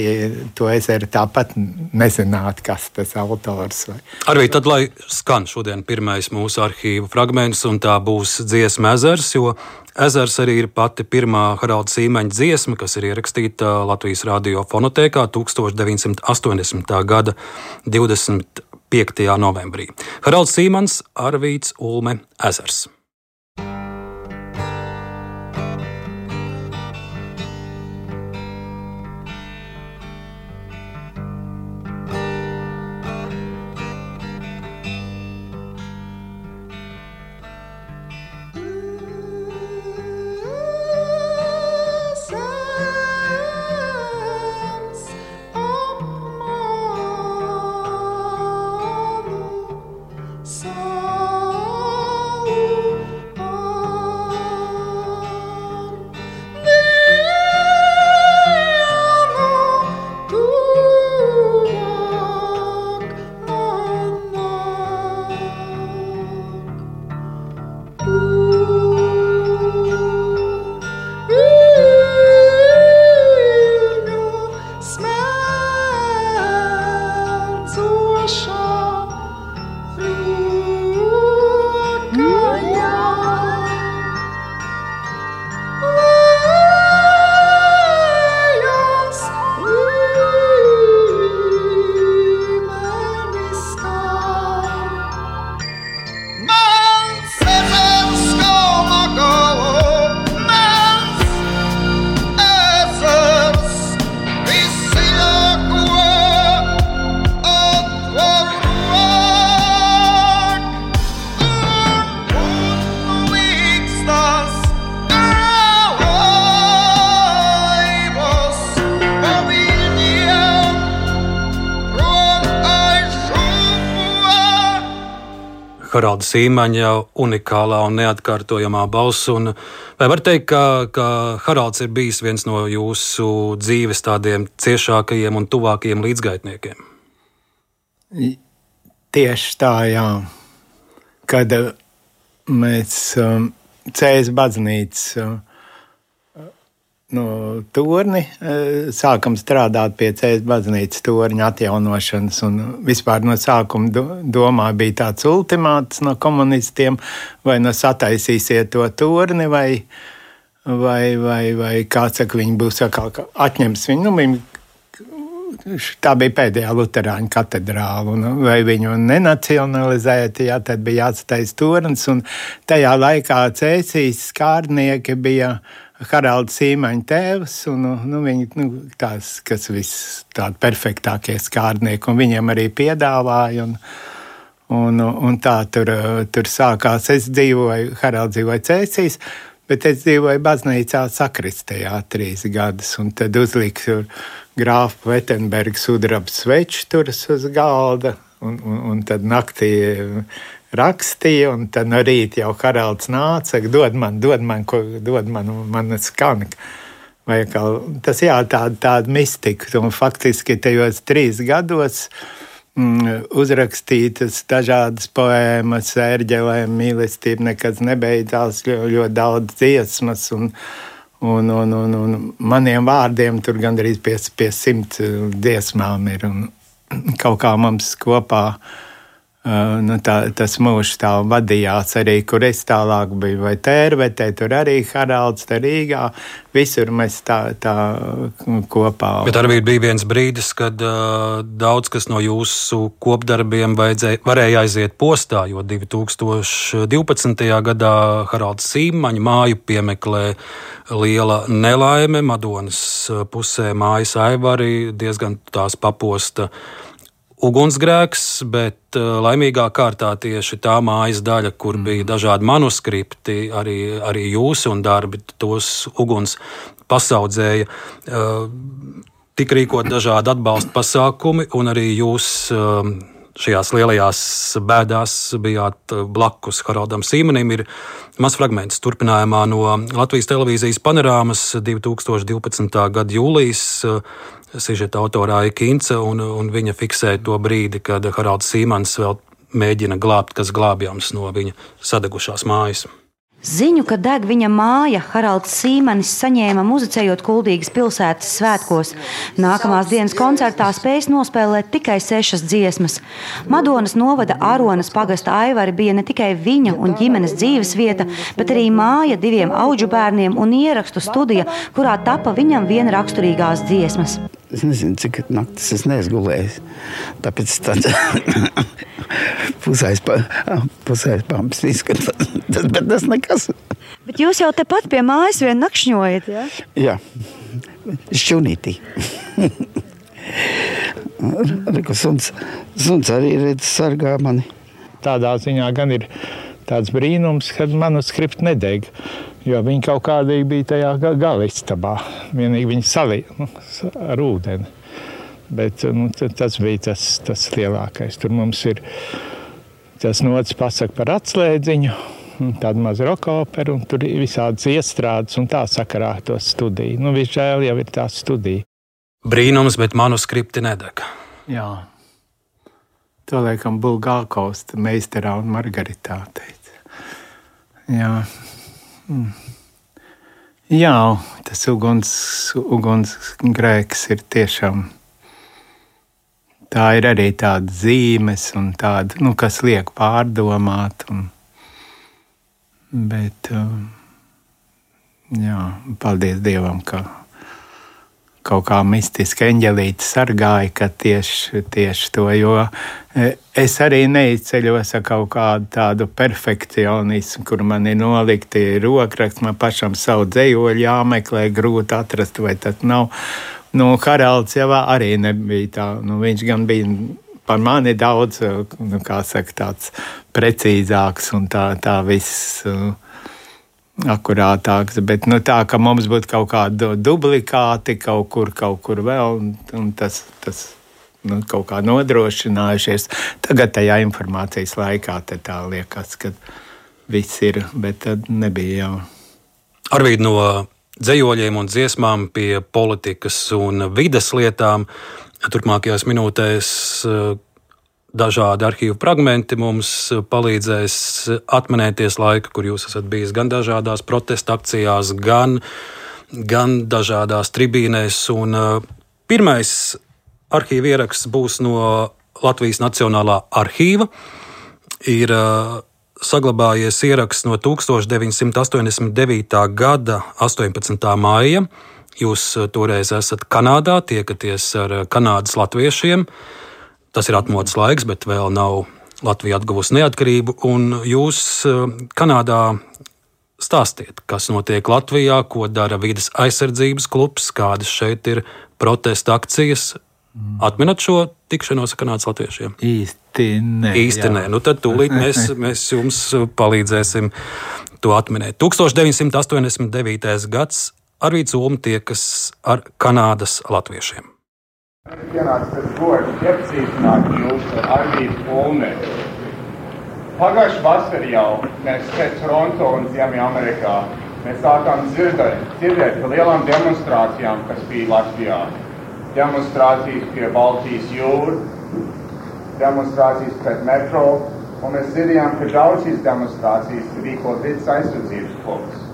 to ezeru tāpat nezinātu, kas tas autors ir. Arī tad, lai skan šodien pirmais mūsu arhīva fragments, un tā būs dziesma ezers, jo ezers arī ir pati pirmā Haralda Sīmeņa dziesma, kas ir ierakstīta Latvijas radio fonotēkā 1980. gada 25. novembrī. Haralds Sīmans, Arvīts Ulme, Ezers. Haralda Sīmaņa unikālā un neatkārtojamā balss. Un vai var teikt, ka, ka Haralds ir bijis viens no jūsu dzīves tādiem ciešākajiem un tuvākajiem līdzgaitniekiem? Tieši tā, jā. Kad uh, mēs um, Cēlā baznīcas no torni eh, sākam strādāt pie ceļa baznīcas torņa atjaunošanas. Vispār no sākuma domā bija tāds ultimāts no komunistiem, vai nu sataisīsiet to torni, vai, vai, vai, vai kāds saka, viņi būs atkal atņems viņu. Nu, viņi, Tā bija pēdējā Lutāņu katedrāle. Vai viņu nenacionalizēt, jā, tad bija jāatstājas tornis. Tajā laikā cēsīs skārnieki bija uh, Haralds Sīmaņa tēvs, un nu, viņi, nu, tās, kas viss tādi perfektākie skārnieki, un viņiem arī piedāvāja. Un, un, un tā tur, tur sākās. Es dzīvoju, Haralds dzīvoja Cēsīs, bet es dzīvoju baznīcā sakristējā trīs gadus, un tad uzliku grāfu Vetenberga sudraba sveču turas uz galda, un, un, un tad naktī rakstīja, un tad no rīta jau Haralds nāca, dod man, dod man, ko dod man, man skan. Vai kā, tas jā, tāda, tāda mistika, un faktiski tajos trīs gados mm, uzrakstītas dažādas poēmas, ērģelēm, mīlestība nekad nebeidzās, ļoti, ļoti daudz dziesmas, un, un, un, un, un maniem vārdiem tur gandrīz pie, pie simt dziesmām ir, un kaut kā mums kopā Uh, nu, tā, tas mūžs tā vadījās arī, kur es tālāk biju, vai tērvetē, tur arī Haralds, tā Rīgā. Visur mēs tā, tā kopā. Bet arī bija viens brīdis, kad uh, daudz kas no jūsu kopdarbiem varēja aiziet postā, jo 2012. gadā Haralds Sīmaņa māju piemeklē liela nelaime Madonas pusē mājas aivari diezgan tās paposta. Uh, ugunsgrēks, bet uh, laimīgā kārtā tieši tā mājas daļa, kur mm. bija dažādi manuskripti, arī, arī jūsu un darbi, tos uguns pasaudzēja. Uh, Tik rīkot dažādi atbalsta pasākumi, un arī jūs uh, šajās lielajās bēdās bijāt blakus Haraldam Sīmanim. Ir mazs fragments turpinājumā no Latvijas televīzijas panorāmas 2012. gada jūlijas. Sižeta autorā ir Kince, un, un viņa fiksē to brīdi, kad Haralds Sīmans vēl mēģina glābt, kas glābjams no viņa sadegušās mājas. Ziņu, ka deg viņa māja, Haralds Sīmanis saņēma muzicējot Kuldīgas pilsētas svētkos. Nākamās dienas koncertā spējas nospēlēt tikai sešas dziesmas. Madonas novada Aronas pagasta aivari bija ne tikai viņa un ģimenes dzīves vieta, bet arī māja diviem auģu bērniem un ierakstu studija, kurā tapa viņam viena raksturīgās dziesmas. Es nezinu, cik naktis es neesmu gulējis. Tāpēc tāds pusēs, pamps izskatās. Tas, bet tas nekas. Bet jūs jau tepat pie mājas vien nakšņojat, ja? Jā, šķunītī. Reku, suns, suns arī redz sargā mani. Tādā ziņā gan ir tāds brīnums, ka manuskripts nedeg. Jo viņi kaut kādīgi bija tajā galistabā. Vienīgi viņi salīja nu, ar ūdeni. Bet nu, tas bija tas, tas lielākais. Tur mums ir tas nots pasaka par atslēdziņu. Tāda maza roka opera, un tur ir visādas iestrādes, un tā sakarā to studiju. Nu, Visžēl jau ir tā studija. Brīnums, bet manuskripti nedeg. Jā. To laikam Bulgākovs, meistarā un Margaritā teica. Jā. Mm. Jā, tas uguns, ugunsgrēks ir tiešām. Tā ir arī tāda zīmes, tāda, nu, kas liek pārdomāt. Un, bet, um, jā, paldies Dievam, ka kaut kā mistiski eņģelīte sargāja, ka tieši, tieši to, jo e, es arī neizceļos ar kaut kādu tādu perfekcionismu, kur man ir nolikti rokraksti, man pašam savu dzējoļu jāmeklē, grūti atrast, vai tas nav. Nu, Haralds jau arī nebija tā, nu, viņš gan bija par mani daudz, nu, kā saka, tāds precīzāks un tā, tā viss. Uh, akurātāks. Bet nu, tā, ka mums būtu kaut kāda duplikāti kaut kur, kaut kur vēl, un, un tas, tas nu, kaut kā nodrošinājušies. Tagad tajā informācijas laikā tā liekas, ka viss ir, bet tad nebija jau. Arvīd no dzējoļiem un dziesmām pie politikas un vides lietām. Turpmākajās minūtēs dažādi arhīvu fragmenti mums palīdzēs atminēties laiku, kur jūs esat bijis gan dažādās protesta akcijās, gan, gan dažādās tribīnēs. Un, uh, pirmais arhīva ieraksts būs no Latvijas Nacionālā arhīva. Ir uh, saglabājies ieraksts no 1989. gada 18. maija. Jūs toreiz esat Kanādā, tiekaties ar kanādas latviešiem. Uh, Tas ir atmodas laiks, bet vēl nav Latvija atguvusi neatkarību. Jūs eh, Kanādā stāstiet, kas notiek Latvijā, ko dara vidas aizsardzības klubs, kādas šeit ir protesta akcijas. Atminat šo tikšanos ar kanādas latviešiem? Īsti nē. Īsti nē. Nu, tad tūlīt mēs, mēs jums palīdzēsim to atminēt. 1989. gads Arvīts Ulm tiekas ar Kanādas latviešiem. Pienāca tas gods iepazīstināt jūs ar Arvīdu Ulmeri. Pagājušā vasarā jau mēs šeit Toronto un Ziemeļamerikā mēs sākām dzirdēt, dzirdēt par lielām demonstrācijām, kas bija Latvijā. Demonstrācijas pie Baltijas jūras, demonstrācijas pret metro, un mēs dzirdējām, ka daudz šīs demonstrācijas rīko vidas aizsardzības klubs.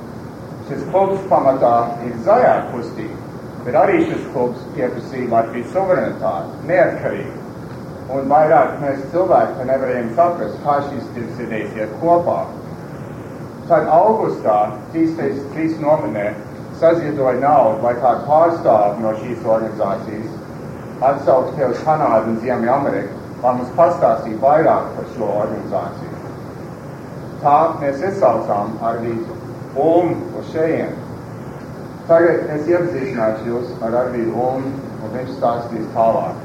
Šis klubs pamatā ir zaļā kustība bet arī šis klubs pieprasīja Latvijas suverenitāti, neatkarību. Un vairāk mēs cilvēki nevarējām saprast, kā šīs divas idejas iet kopā. Tad augustā trīs, trīs nominē saziedoja naudu, lai kādu pārstāvu no šīs organizācijas atsauktu pie uz Kanādu un Ziemeļameriku, lai mums pastāstītu vairāk par šo organizāciju. Tā mēs izsaucām arī Ulmu uz šejienu. Tagad es iepazīstināšu jūs ar Arvīdu Ulmu, un viņš stāstīs tālāk.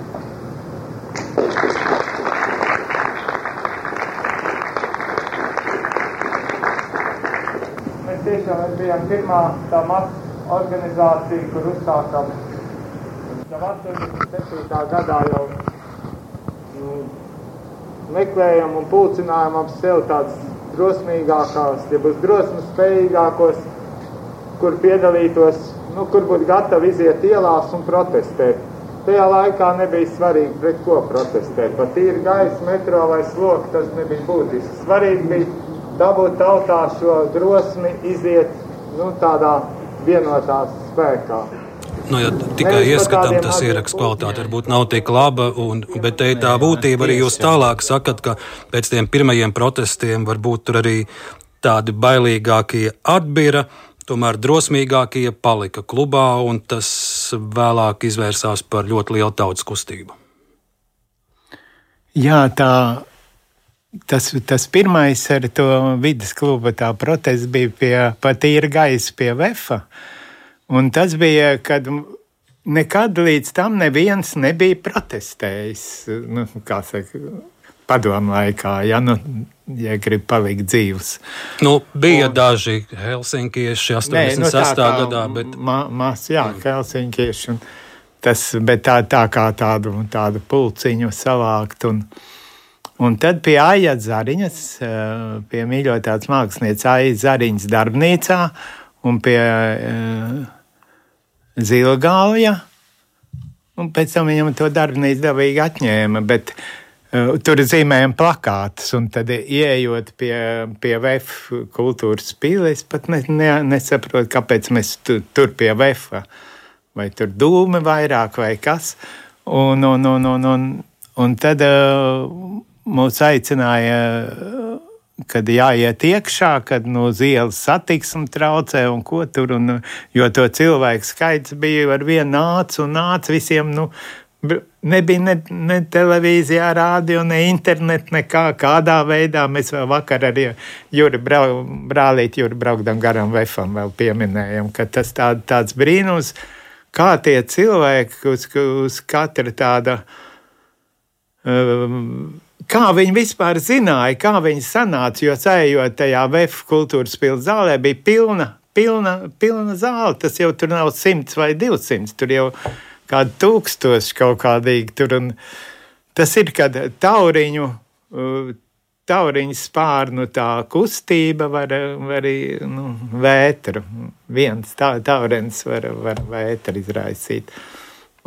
Mēs tiešām mēs bijām pirmā tā maza organizācija, kur uzsākam jau 87. gadā jau nu, meklējam un pulcinājam ap sevi tādas drosmīgākās, ja būs drosmes spējīgākos, kur piedalītos, nu, kur būtu gatavi iziet ielās un protestēt. Tajā laikā nebija svarīgi, pret ko protestēt. Pat tīri gaisa, metro vai sloks, tas nebija būtiski. Svarīgi bija dabūt tautā šo drosmi iziet nu, tādā vienotā spēkā. Nu, ja tikai ieskatām, tas ieraksts kvalitāte varbūt nav tik laba, un, bet te tā būtība arī jūs tālāk sakat, ka pēc tiem pirmajiem protestiem varbūt tur arī tādi bailīgākie atbira, tomēr drosmīgākie palika klubā, un tas vēlāk izvērsās par ļoti lielu tautas kustību. Jā, tā Tas, tas pirmais ar to vidas kluba protests bija pie patīra gaisa pie Vefa. Un tas bija, kad nekad līdz tam neviens nebija protestējis. Nu, saka, padomu laikā, ja, nu, ja grib palikt dzīvs. Nu, bija un, daži helsinkieši 86. Nē, nu, tā, gadā, bet. Ma, mas, jā, mm. helsinkieši. Tas, bet tā, tā kā tādu, tādu pulciņu savākt. Un, Un tad pie Aija Zariņas, eh, pie mīļotās mākslinieces Aija Zariņas darbnīcā un pie uh, Zilgālja. Un pēc tam viņam to darbnīcu dabīgi atņēma, bet uh, tur zīmējam plakātus. Un tad, ieejot pie, pie VF kultūras pīles, pat ne, ne, nesaprotu, kāpēc mēs tu, tur pie VF vai tur dūmi vairāk vai kas. Un, un, un, un, un, un tad uh, mūs aicināja, kad jāiet iekšā, kad no ielas satiksme traucē un ko tur. Un, jo to cilvēku skaits bija ar vienu nācu un nāca visiem. Nu, Nebija ne, ne televīzijā, rādio, ne internetā, nekā kādā veidā. Mēs vēl vakar ar Juri brau, brālīti Juri braukdam garām vefam vēl pieminējam, ka tas tā, tāds brīnums, kā tie cilvēki uz, uz katra tāda um, Kā viņi vispār zināja, kā viņi sanāca, jo ceļojot tajā VF kultūras pilsētā zālē bija pilna, pilna, pilna zāle. Tas jau tur nav simts vai divsimts, tur jau kādi tūkstoši kaut kādīgi tur. Un tas ir, kad tauriņu, tauriņu spārnu tā kustība var, var arī nu, vētru. Viens tā, taurens var, var vētru izraisīt.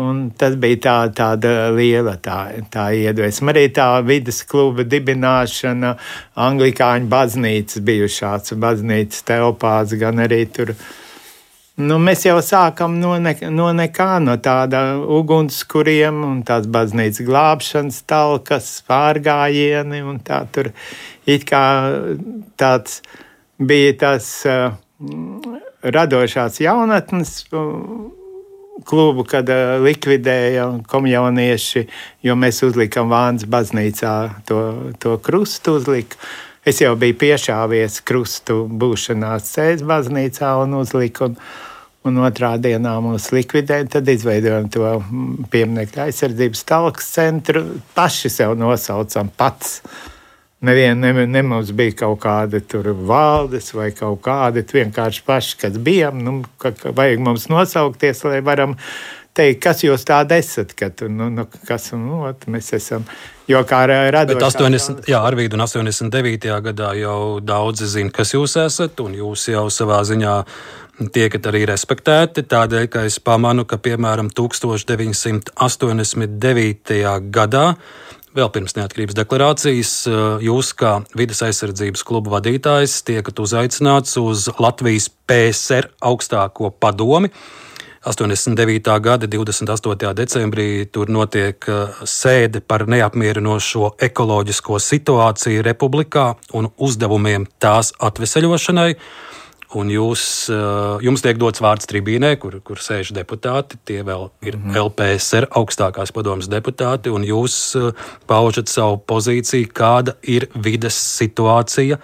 Un tas bija tā, tāda liela tā, tā iedvesma. Arī tā vidas kluba dibināšana, Anglikāņu baznīcas bijušās baznīcas telpās, gan arī tur. Nu, mēs jau sākam no, ne, no nekā, no tāda ugunskuriem un tās baznīcas glābšanas talkas, pārgājieni tā tur it kā tāds bija tas uh, radošās jaunatnes. Uh, klubu, kad uh, likvidēja komjaunieši, jo mēs uzlikām Vānas baznīcā to, to krustu. Uzliku. Es jau biju piešāvies krustu būšanās Cēlā baznīcā un uzliku. Un, un otrā dienā mūs likvidēja. Tad izveidojām to pieminiektu aizsardzības talks centru. Paši sev nosaucam pats. Nevienam ne, ne mums bija kaut kāda valdes vai kaut kāda vienkārši paši, kas bijām. Nu, ka, ka vajag mums nosaukties, lai varam teikt, kas jūs tādi esat. Ka, nu, nu, kas nu, ot, mēs esam. Jo kā radošā... 80, jā, Arvīdu un 89. gadā jau daudzi zina, kas jūs esat, un jūs jau savā ziņā tiekat arī respektēti. Tādēļ, ka es pamanu, ka piemēram 1989. gadā Vēl pirms neatkarības deklarācijas eh, jūs, kā vidas aizsardzības kluba vadītājs, tiekat uzaicināts uz Latvijas PSR augstāko padomi. 89. gada 28. decembrī tur notiek eh, sēde par neapmierinošo ekoloģisko situāciju republikā un uzdevumiem tās atveseļošanai un jūs, eh, jums tiek dots vārds tribīnē, kur, kur sēž deputāti. Tie vēl ir mm. LPSR augstākās padomas deputāti, un jūs eh, paužat savu pozīciju, kāda ir vides situācija.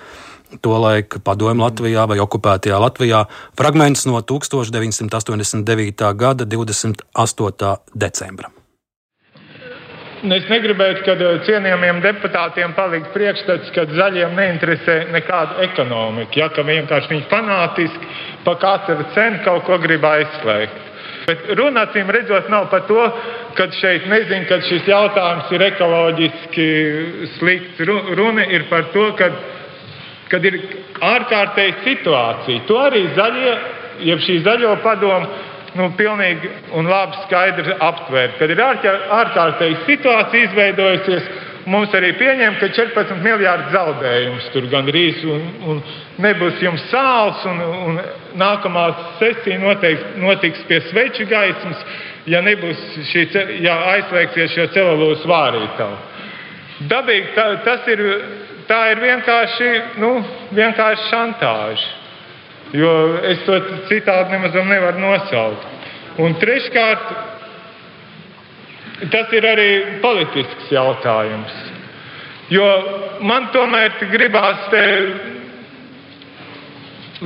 Tolaik padomju Latvijā vai okupētajā Latvijā fragments no 1989. gada 28. decembra. Es negribētu, ka eh, cienījamiem deputātiem paliktu priekšstats, ka zaļiem neinteresē nekāda ekonomika. Ja, ka vienkārši viņi fanātiski pa katru cenu kaut ko grib aizslēgt. Bet runa acīm redzot nav par to, ka šeit nezinu, ka šis jautājums ir ekoloģiski slikts. Runa ir par to, ka, kad ir ārkārtēja situācija. To arī zaļie, jeb šī zaļo padomu, nu, pilnīgi un labi skaidri aptvērt. Kad ir ārkārtēja situācija izveidojusies, mums arī pieņem, ka 14 miljārdu zaudējums tur gandrīz un, un nebūs jums sāls. Un, un nākamā sesija notiks, notiks pie sveču gaismas, ja, šī, ja aizslēgsies šo celulūzu vārītavu. Dabīgi tā, tas ir, tā ir vienkārši, nu, vienkārši šantāža. Jo es to citādi nemaz nevaru nosaukt. Un treškārt, tas ir arī politisks jautājums. Jo man tomēr gribās, te,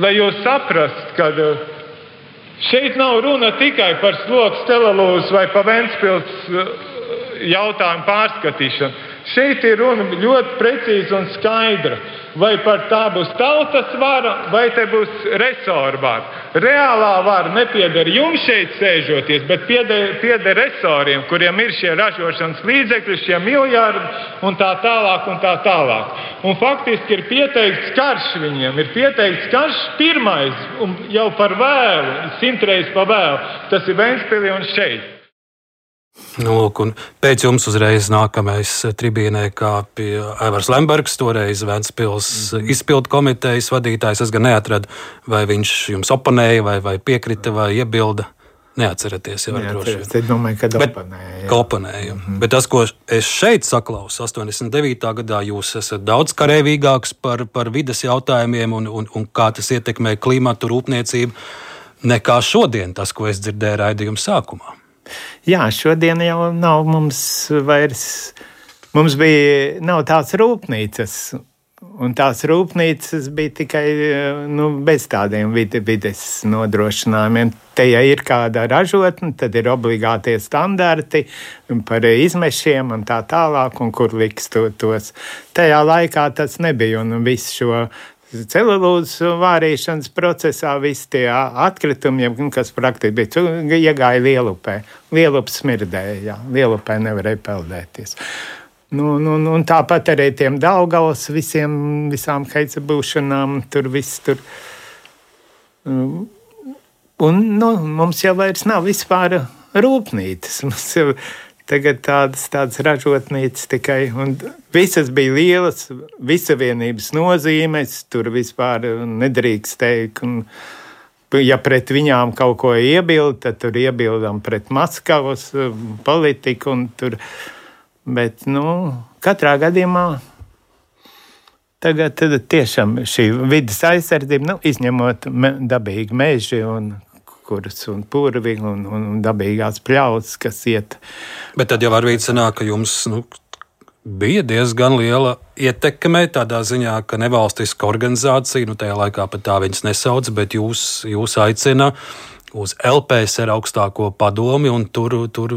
lai jūs saprastu, ka eh, šeit nav runa tikai par sloks telelūzu vai pa Ventspils eh, jautājumu pārskatīšanu. Šeit ir runa ļoti precīza un skaidra vai par tā būs tautas vara, vai te būs resora vara. Reālā vara nepieder jums šeit sēžoties, bet pieder, pieder resoriem, kuriem ir šie ražošanas līdzekļi, šie miljardi un tā tālāk. Un tā tālāk. Un faktiski ir pieteikts karš viņiem, ir pieteikts karš pirmais, un jau par vēlu, simtreiz par vēlu. Tas ir Vēnspilī un šeit. Nu, lūk, pēc jums uzreiz nākamais tribīnē kāpja Aivars Lembergs, toreiz Vēncpils -hmm. izpildu komitejas vadītājs. Es gan neatradu, vai viņš jums oponēja, vai, vai piekrita, vai iebilda. Neatcerieties, jau tādā veidā. Es domāju, ka oponēja. Oponēja. Mm -hmm. Bet tas, ko es šeit saklausu, 89. gadā jūs esat daudz karavīgāks par, par vidas jautājumiem un, un, un kā tas ietekmē klimatu rūpniecību nekā šodien, tas, ko es dzirdēju raidījuma sākumā. Jā, šodien jau nav mums vairs. Mums bija nav tāds rūpnīcas, un tās rūpnīcas bija tikai nu, bez tādiem vide, vides nodrošinājumiem. Te, ja ir kāda ražotne, tad ir obligātie standarti par izmešiem un tā tālāk, un kur liks to, tos. Tajā laikā tas nebija, un visu šo celulūzes vārīšanas procesā visi tie atkritumi, kas praktiski bija, iegāja lielupē. Lielups smirdēja, jā, lielupē nevarēja peldēties. Nu, nu, nu, tāpat arī tiem Daugavas visiem, visām heica būšanām, tur viss tur. Un nu, mums jau vairs nav vispār rūpnīcas. Mums jau Tagad tādas, tādas ražotnīcas tikai, un visas bija lielas, visavienības nozīmes, tur vispār nedrīkst teikt. Un, ja pret viņām kaut ko iebilda, tad tur iebildām pret Maskavas um, politiku. Tur, bet, nu, katrā gadījumā tagad tiešām šī vidas aizsardzība, nu, izņemot me, dabīgi meži un kuras un purvi un, un, un dabīgās pļautas, kas iet. Bet tad jau var būt sanāk, ka jums nu, bija diezgan liela ietekme tādā ziņā, ka nevalstiska organizācija, nu tajā laikā pat tā viņas nesauc, bet jūs, jūs aicina uz LPSR augstāko padomi un tur, tur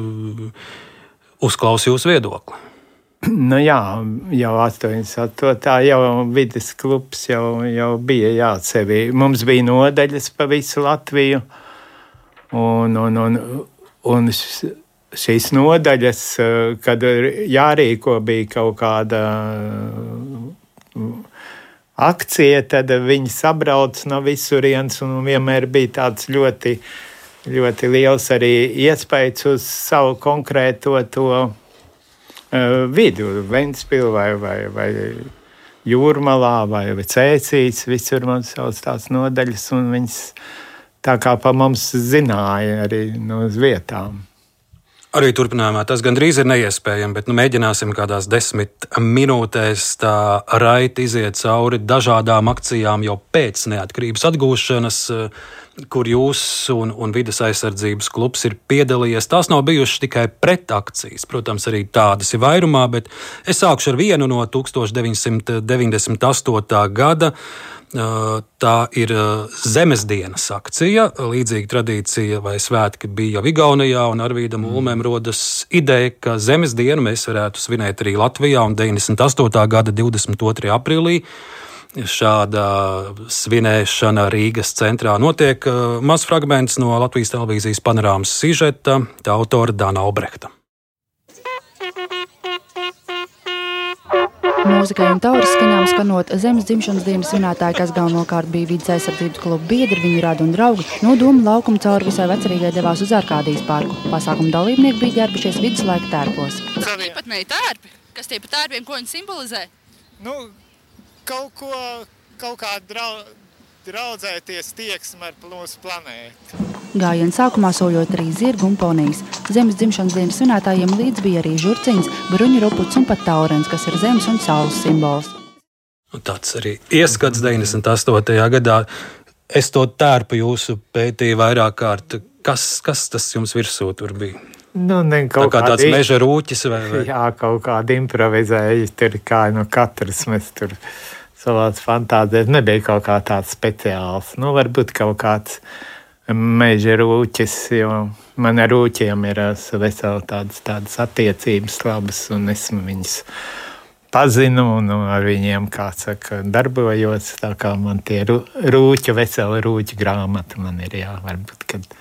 uzklaus jūsu viedokli. Nu jā, jau 88. tā jau vidas klubs jau, jau bija jāatsevi. Mums bija nodaļas pa visu Latviju. Uh, Un, un, un, un šīs nodaļas, eh, kad jārīko bija kaut kāda eh, akcija, tad viņi sabrauc no visurienes un vienmēr bija tāds ļoti, ļoti liels arī iespējas uz savu konkrēto to uh, vidu, Ventspilu vai, vai, vai Jūrmalā vai, Cēsīs, visur man sauc tās nodaļas un viņas tā kā pa mums zināja arī no nu, vietām. Arī turpinājumā tas gandrīz ir neiespējami, bet nu, mēģināsim kādās desmit minūtēs tā raiti iziet cauri dažādām akcijām jau pēc neatkarības atgūšanas, kur jūs un, un vidas aizsardzības klubs ir piedalījies. Tās nav bijušas tikai pretakcijas, protams, arī tādas ir vairumā, bet es sākšu ar vienu no 1998. gada. Tā ir zemes dienas akcija. Līdzīga tradīcija vai svētki bija jau Igaunijā, un Arvīdam. Ulmēm rodas ideja, ka zemes dienu mēs varētu svinēt arī Latvijā un 98. gada 22. aprīlī šāda svinēšana Rīgas centrā notiek. Mazs fragments no Latvijas televīzijas panorāmas sižeta, tā autora Dāna Albrehta. Mūzikai un tauras skaņām skanot zemes dzimšanas dienas svinētāji, kas galvenokārt bija vidas aizsardzības kluba biedri, viņu radu un draugi, no doma laukuma cauri visai vecerīgai devās uz Arkādijas parku. Pasākuma dalībnieki bija ģērbušies viduslaika tērpos. Tas bija pat mēģi tērpi. Kas tie pa tērpiem, ko viņi simbolizē? Nu, kaut ko, kaut kā drau, draudzēties tieksme ar mūsu planētu. Gājienā sākumā soļot arī zirgu un ponijas. Zemes dzimšanas dienas svinētājiem līdz bija arī žurciņš, bruņu ruputs un pat taurens, kas ir zemes un saules simbols. Un tāds arī ieskats 98. gadā. Es to tērpu jūsu pētīju vairāk kārt. Kas, kas tas jums virsū tur bija? Nu, ne, Tā kā tāds kādi- meža rūķis vai, vai? Jā, kaut kāda improvizēja. Tur kā no katras mēs tur savās fantāzijās nebija kaut kā tāds speciāls. Nu, varbūt kaut kāds meža rūķis, jo man ar rūķiem ir ā, veseli tādas, tādas attiecības labas, un es viņus pazinu, un ar viņiem, kā saka, darbojos. Tā kā man tie rū- rūķi, vesela rūķa grāmata man ir, jā, varbūt, kad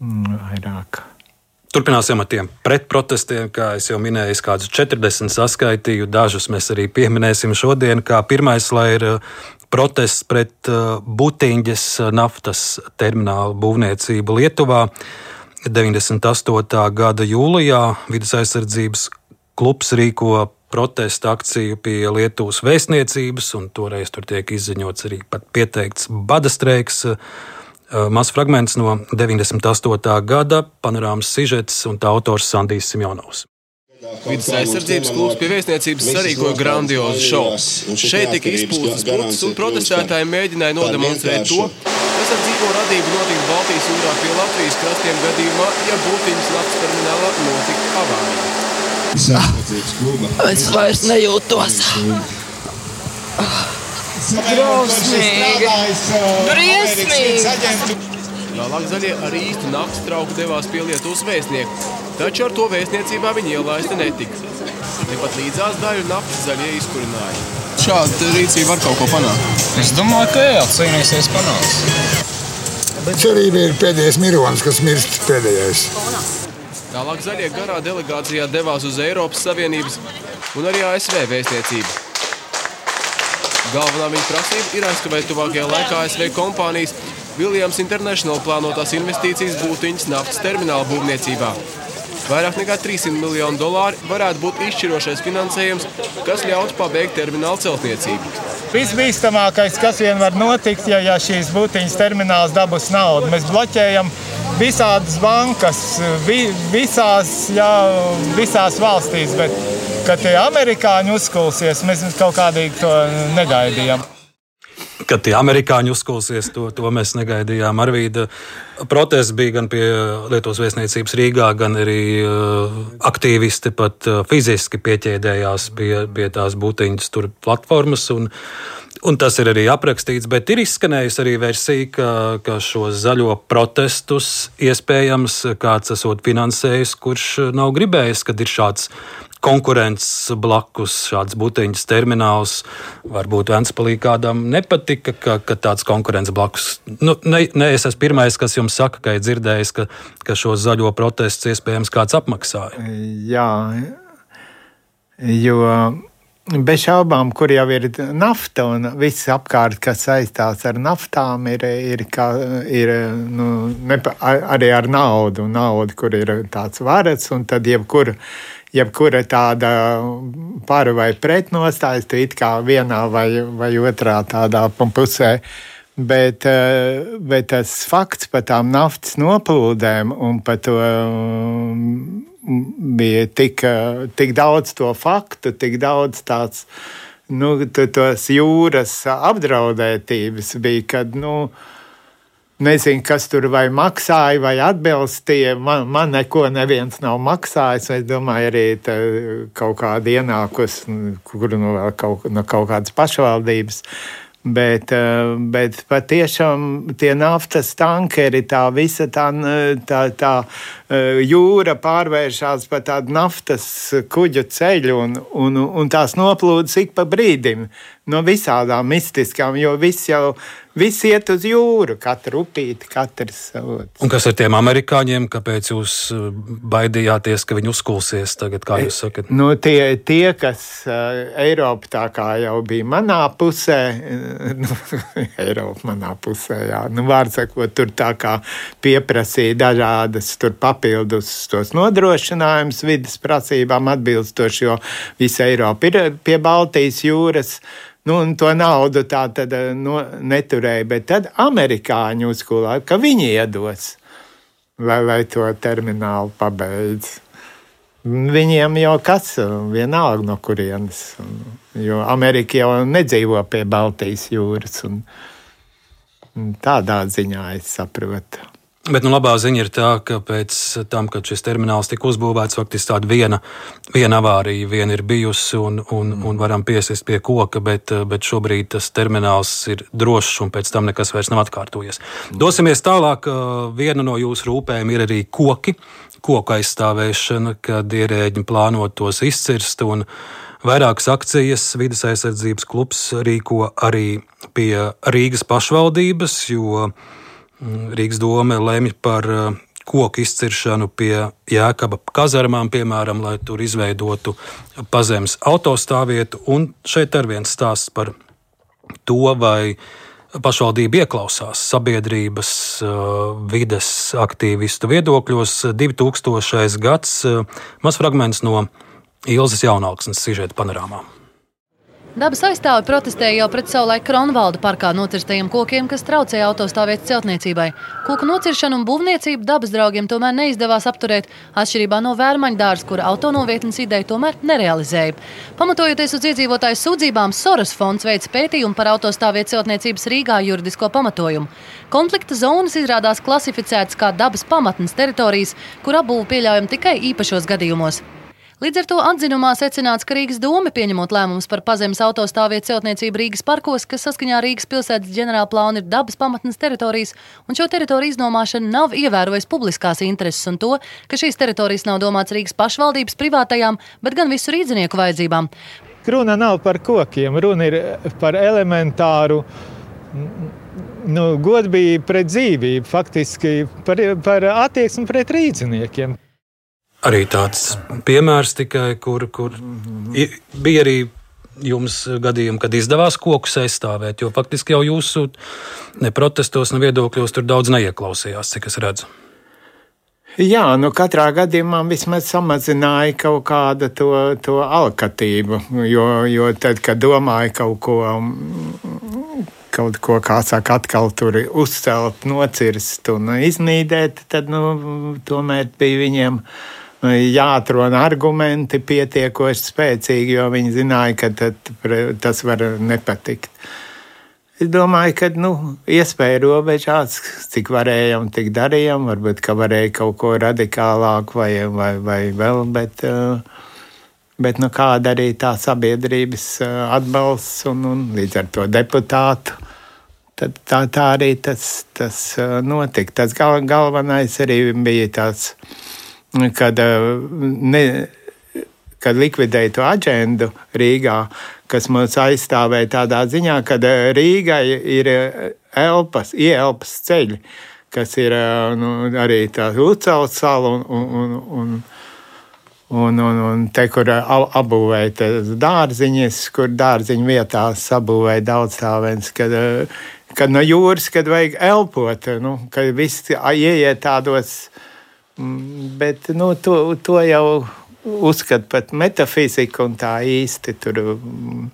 mm, vairāk. Turpināsim ar tiem pretprotestiem, kā jau minēju, es kādus 40 saskaitīju. Dažus mēs arī pieminēsim šodien. Kā pirmais, lai ir uh, protests pret uh, Butiņģes naftas terminālu būvniecību Lietuvā. 98. gada jūlijā vidus aizsardzības klubs rīko protesta akciju pie Lietuvas vēstniecības, un toreiz tur tiek izziņots arī pat pieteikts bada streiks. Uh, Mazs fragments no 98. gada panorāmas sižets un tā autors Sandijs Simjonovs. Vides aizsardzības klubs pie vēstniecības sarīkoja grandiozu šovu. Šeit tika izpūstas putas, un protestētāji mēģināja nodemonstrēt to, kas ar dzīvo radību notiktu Baltijas jūrā pie Latvijas krastiem gadījumā, ja būtiņas naftas terminālā notiktu avārija. Es vairs nejūtos. Drausmīgi. Briesmīgi. Vēlāk zaļie arī īsti nakts trauku devās pie Lietuvas vēstnieku, taču ar to vēstniecībā viņi ielaista netika. Tepat līdzās daļu naftas zaļie izkurināja. Šāda rīcība var kaut ko panākt. Es domāju, ka jā, cīnīsies panāks. Bet cerība ir pēdējais mironis, kas mirst pēdējais. Tālāk zaļie garā delegācijā devās uz Eiropas Savienības un arī ASV vēstniecību. Galvenā viņa prasība ir aizkavēt tuvākajā laikā ASV kompānijas Williams International plānotās investīcijas būtiņas naftas termināla būvniecībā. Vairāk nekā 300 miljonu dolāri varētu būt izšķirošais finansējums, kas ļautu pabeigt termināla celtniecību. Visbīstamākais, kas vien var notikt, ja, ja šīs būtiņas termināls dabūs naudu, mēs bloķējam visādas bankas, vi, visās, jā, visās valstīs. Bet, kad tie amerikāņi uzkulsies, mēs kaut kādīgi to negaidījām. Kad tie amerikāņi uzkulsies, to, to mēs negaidījām. Arvīda protests bija gan pie Lietuvas vēstniecības Rīgā, gan arī uh, aktīvisti pat fiziski pieķēdējās pie, pie tās būtiņas tur platformas. Un, Un tas ir arī aprakstīts, bet ir izskanējusi arī versija, ka, ka šo zaļo protestus iespējams kāds esot finansējis, kurš nav gribējis, kad ir šāds konkurence blakus, šāds būtiņas termināls. Varbūt Vēnspalī kādam nepatika, ka, ka tāds konkurence blakus. Nu, ne, ne es esmu pirmais, kas jums saka, ka ir dzirdējis, ka, ka šo zaļo protestu iespējams kāds apmaksāja. Jā, jo bez šaubām, kur jau ir nafta un viss apkārt, kas saistās ar naftām, ir, ir, kā, ir nu, nepa, arī ar naudu. Naudu, kur ir tāds varats, un tad jebkur, jebkura tāda par vai pret nostājas, tu it kā vienā vai, vai otrā tādā pusē. Bet, bet tas fakts par tām naftas noplūdēm un par to bija tik, tik daudz to faktu, tik daudz tāds, nu, tos jūras apdraudētības bija, kad, nu, nezinu, kas tur vai maksāja vai atbilstīja. Man, man neko neviens nav maksājis. Es domāju, arī kaut kāda ienākus, kur nu vēl kaut, no kaut kādas pašvaldības. Bet, bet patiešām tie naftas tankeri, tā visa tā, tā, tā jūra pārvēršas par tādu naftas kuģu ceļu, un, un, un tās noplūdes ik pa brīdim. No visādām mistiskām, jo viss jau viss iet uz jūru, katra upīte, katrs savs. Un kas ar tiem amerikāņiem, kāpēc jūs uh, baidījāties, ka viņi uzkulsies tagad, kā jūs sakat? Nu, tie, tie, kas uh, Eiropa tā kā jau bija manā pusē, nu, Eiropa manā pusē, jā, nu, vārds sakot, tur tā kā pieprasīja dažādas tur papildus tos nodrošinājumus vidas prasībām atbilstoši, jo visa Eiropa ir pie Baltijas jūras. Nu, to naudu tā tad nu, neturēja, bet tad amerikāņi uzkulāja, ka viņi iedos, lai, lai to terminālu pabeidz. Viņiem jau kas, vienalga no kurienes, jo Amerika jau nedzīvo pie Baltijas jūras. Un, tādā ziņā es saprotu. Bet nu, labā ziņa ir tā, ka pēc tam, kad šis termināls tika uzbūvēts, faktiski tāda viena, viena avārija viena ir bijusi un, un, un varam piesist pie koka, bet, bet šobrīd tas termināls ir drošs un pēc tam nekas vairs nav atkārtojies. Dosimies tālāk. Viena no jūsu rūpēm ir arī koki, koku aizstāvēšana, kad ierēģi plāno tos izcirst. Vairākas akcijas vidas aizsardzības klubs rīko arī pie Rīgas pašvaldības, jo Rīgas doma lemj par uh, koku izciršanu pie jēkaba kazarmām, piemēram, lai tur izveidotu pazemes autostāvvietu. Un šeit ir viens stāsts par to, vai pašvaldība ieklausās sabiedrības uh, vides aktīvistu viedokļos. 2000. gads uh, mazs fragments no Ilzas jaunaugsnes sižeta panorāmām. Dabas aizstāvi protestēja jau pret savulaik Kronvalda parkā nocirstajiem kokiem, kas traucēja autostāvvietas celtniecībai. Koku nociršanu un būvniecību dabas draugiem tomēr neizdevās apturēt, atšķirībā no vērmaņu dārza, kura autonovietnes ideja tomēr nerealizēja. Pamatojoties uz iedzīvotāju sūdzībām, Soros fonds veica pētījumu par autostāvvietas celtniecības Rīgā juridisko pamatojumu. Konflikta zonas izrādās klasificētas kā dabas pamatnes teritorijas, kur apbūve pieļaujama tikai īpašos gadījumos. Līdz ar to atzinumā secināts, ka Rīgas doma pieņemot lēmumus par pazemes autostāvvietu celtniecību Rīgas parkos, kas saskaņā Rīgas pilsētas ģenerāla plāna ir dabas pamatnes teritorijas, un šo teritoriju iznomāšana nav ievērojusi publiskās intereses un to, ka šīs teritorijas nav domāts Rīgas pašvaldības privātajām, bet gan visu rīdzinieku vajadzībām. Runa nav par kokiem, runa ir par elementāru nu, godbību pret dzīvību, faktiski par, par attieksmi pret rīdziniekiem arī tāds piemērs tikai, kur, kur bija arī jums gadījumi, kad izdevās kokus aizstāvēt, jo faktiski jau jūsu ne protestos, ne viedokļos tur daudz neieklausījās, cik es redzu. Jā, nu katrā gadījumā vismaz samazināja kaut kādu to, to alkatību, jo, jo tad, kad domāju kaut ko, kaut ko, kā saka, atkal tur uzcelt, nocirst un iznīdēt, tad, nu, tomēr bija viņiem jāatrod argumenti pietiekoši spēcīgi, jo viņi zināja, ka tas var nepatikt. Es domāju, ka nu, iespēja robežās, cik varējām, tik darījām. Varbūt, ka varēja kaut ko radikālāku vai, vai, vai vēl, bet, bet nu, kāda arī tā sabiedrības atbalsts un, un līdz ar to deputātu. Tad tā, tā arī tas, tas notika. Tas gal, galvenais arī bija tāds kad, eh, ne, kad likvidēja to aģendu Rīgā, kas mums aizstāvēja tādā ziņā, ka eh, Rīgai ir eh, elpas, ielpas ceļi, kas ir nu, arī tā Lucels sala un, un, un, un, un, un te, kur apbūvēja dārziņas, kur dārziņu vietās sabūvēja daudz stāvens, kad, kad no jūras, kad vajag elpot, nu, kad viss ieiet tādos Mm, bet nu, to, to jau uzskata pat metafizika un tā īsti tur mm,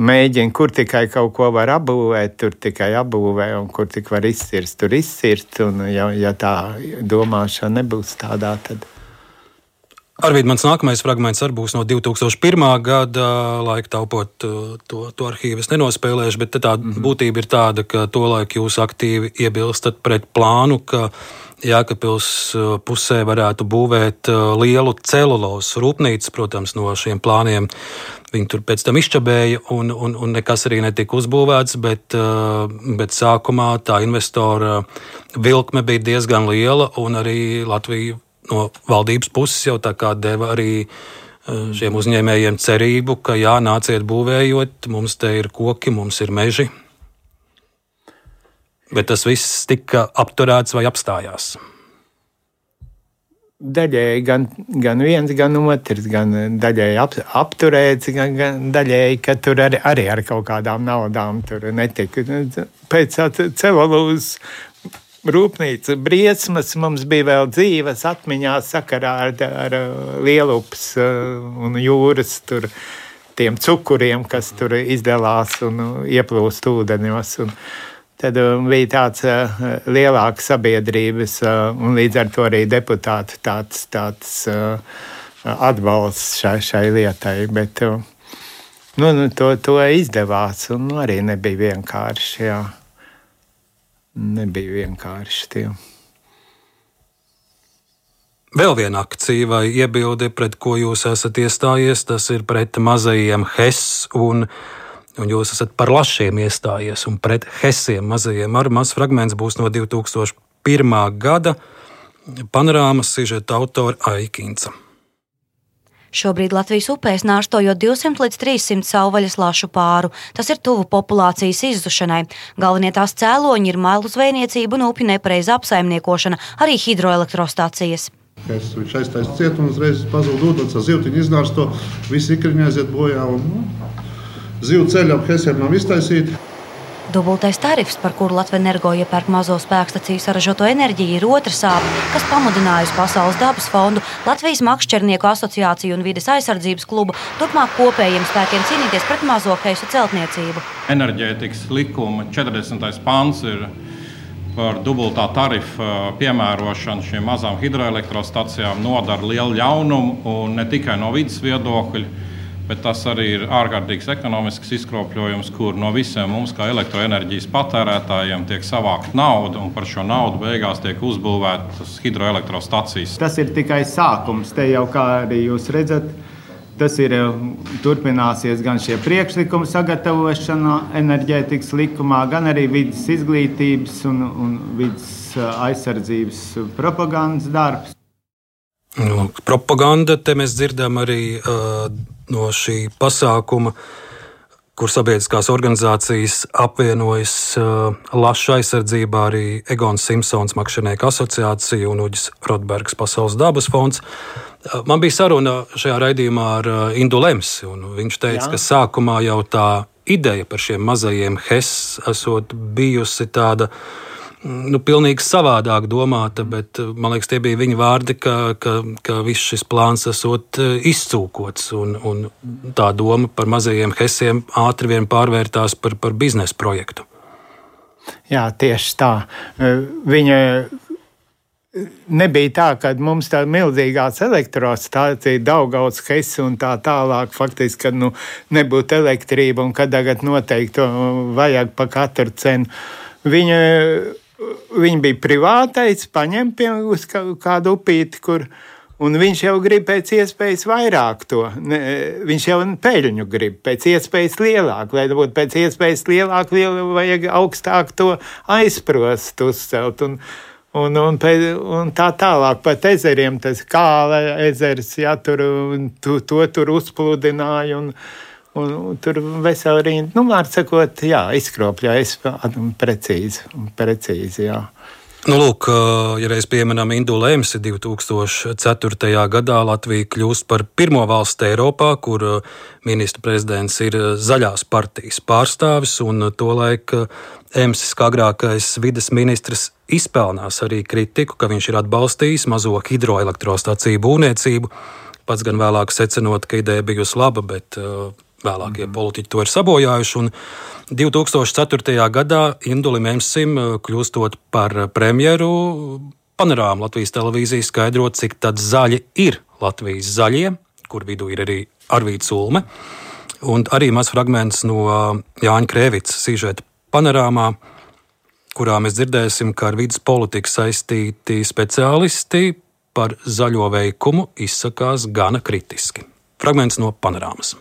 mēģina, kur tikai kaut ko var apbūvēt, tur tikai apbūvē, un kur tik var izcirst, tur izcirst. Un, ja, ja tā domāšana nebūs tādā, tad. Arvīd, mans nākamais fragments arī būs no 2001. gada, laika taupot to, to arhīvu. Es nenospēlēšu, bet tā mm -hmm. būtība ir tāda, ka tolaik jūs aktīvi iebilstat pret plānu, ka Jēkabils uh, pusē varētu būvēt uh, lielu celulozes rūpnīcu. Protams, no šiem plāniem viņi tur pēc tam izčabēja, un, un, un nekas arī netika uzbūvēts. Bet, uh, bet sākumā tā investora vilkme bija diezgan liela, un arī Latvija no valdības puses jau tā kā deva arī šiem uzņēmējiem cerību, ka jā, nāciet būvējot, mums te ir koki, mums ir meži. Bet tas viss tika apturēts vai apstājās daļēji gan, gan viens, gan otrs, gan daļēji ap, apturēts, gan, gan daļēji, ka tur arī, arī ar kaut kādām naudām netika. Pēc cevolūzas rūpnīca briesmas mums bija vēl dzīves atmiņā sakarā ar, ar lielups un jūras tur tiem cukuriem, kas tur izdalās un ieplūst ūdeņos. Un, tad bija tāds lielāks sabiedrības un līdz ar to arī deputātu tāds, tāds atbalsts šai, šai lietai. Bet, nu, nu, to, to izdevās un nu, arī nebija vienkārši. Jā. Nebija vienkārši. Tie. Vēl viena akcija vai iebilde, pret ko jūs esat iestājies, tas ir pret mazajiem HES un un jūs esat par lašiem iestājies un pret hesiem mazajiem. Ar mazs fragments būs no 2001. gada panorāmas sižeta autora Aikinca. Šobrīd Latvijas upēs nārstojot 200 līdz 300 savvaļas lašu pāru. Tas ir tuvu populācijas izzušanai. Galvenie tās cēloņi ir mailu zvejniecība un upju nepareiza apsaimniekošana, arī hidroelektrostācijas. Es viņš aiztaisīja cietumu, uzreiz pazuda ūdens, zīltiņa iznārsto, visi ikriņi aiziet bojā. Un, nu, Zivu ceļu ap Hesiem nav iztaisīti. Dubultais tarifs, par kuru Latvijas energo iepērk mazo spēkstaciju saražoto enerģiju, ir otra sāpe, kas pamudinājusi Pasaules dabas fondu, Latvijas makšķernieku asociāciju un vides aizsardzības klubu turpmāk kopējiem spēkiem cīnīties pret mazo heisu celtniecību. Enerģētikas likuma 40. pāns ir par dubultā tarifa piemērošanu šīm mazām hidroelektrostacijām nodara lielu ļaunumu ne tikai no vidas viedokļa bet tas arī ir ārkārtīgs ekonomisks izkropļojums, kur no visiem mums, kā elektroenerģijas patērētājiem, tiek savākta nauda, un par šo naudu beigās tiek uzbūvētas hidroelektrostacijas. Tas ir tikai sākums. Te jau kā arī jūs redzat. Tas ir turpināsies gan šie priekšlikumi sagatavošana enerģētikas likumā, gan arī vidas izglītības un, un vidas aizsardzības propagandas darbs. Nu, propaganda te mēs dzirdam arī uh, no šī pasākuma, kur sabiedriskās organizācijas apvienojas uh, Laša aizsardzībā, arī Egons Simpsons, Makšķernieku asociācija un Uģis Rotbergs Pasaules dabas fonds. Uh, man bija saruna šajā raidījumā ar uh, Indu Lemsi, un viņš teica, Jā. ka sākumā jau tā ideja par šiem mazajiem HES esot bijusi tāda uh, nu, pilnīgi savādāk domāta, bet man liekas, tie bija viņa vārdi, ka, ka, ka viss šis plāns esot eh, izcūkots. Un, un tā doma par mazajiem hesiem ātri vien pārvērtās par, par biznesa projektu. Jā, tieši tā. Viņa nebija tā, ka mums tā milzīgās elektrostācija, Daugauts, Hess un tā tālāk, faktiski, kad nu, nebūtu elektrība un kad tagad noteikti vajag pa katru cenu. Viņa Viņa bija privātais, paņem pie uz kādu upīti, kur. Un viņš jau grib pēc iespējas vairāk to. Viņš jau peļņu grib pēc iespējas lielāku. Lai būtu pēc iespējas lielāku, vajag augstāk to aizprost, uzcelt. Un, un, un, un tā tālāk pat ezeriem, tas kāla ezers, ja tur tu, to tur uzpludināja. Un, Un, un tur veseli rinda, nu, var sakot, jā, izkropļojas precīzi. precīzi jā. Nu, lūk, ja reiz pieminam Indu Lēmsi 2004. gadā Latvija kļūst par pirmo valsti Eiropā, kur ministra prezidents ir zaļās partijas pārstāvis, un tolaik Emsis, kā agrākais vides ministrs, izpelnās arī kritiku, ka viņš ir atbalstījis mazo hidroelektrostaciju būvniecību. Pats gan vēlāk secinot, ka ideja bijusi laba, bet Vēlākie mm. politiķi to ir sabojājuši. 2004. gadā Indulim Emsim, eh, kļūstot par premjeru, panorāma Latvijas televīzija skaidrot, cik zaļi ir Latvijas zaļie, kur vidū ir arī Arvīts Ulme. Un arī mazs fragments no Jāņa Krēvica sižeta panorāmā, kurā mēs dzirdēsim, ka ar vidas politiku saistīti speciālisti par zaļo veikumu izsakās gana kritiski. Fragments no panorāmas.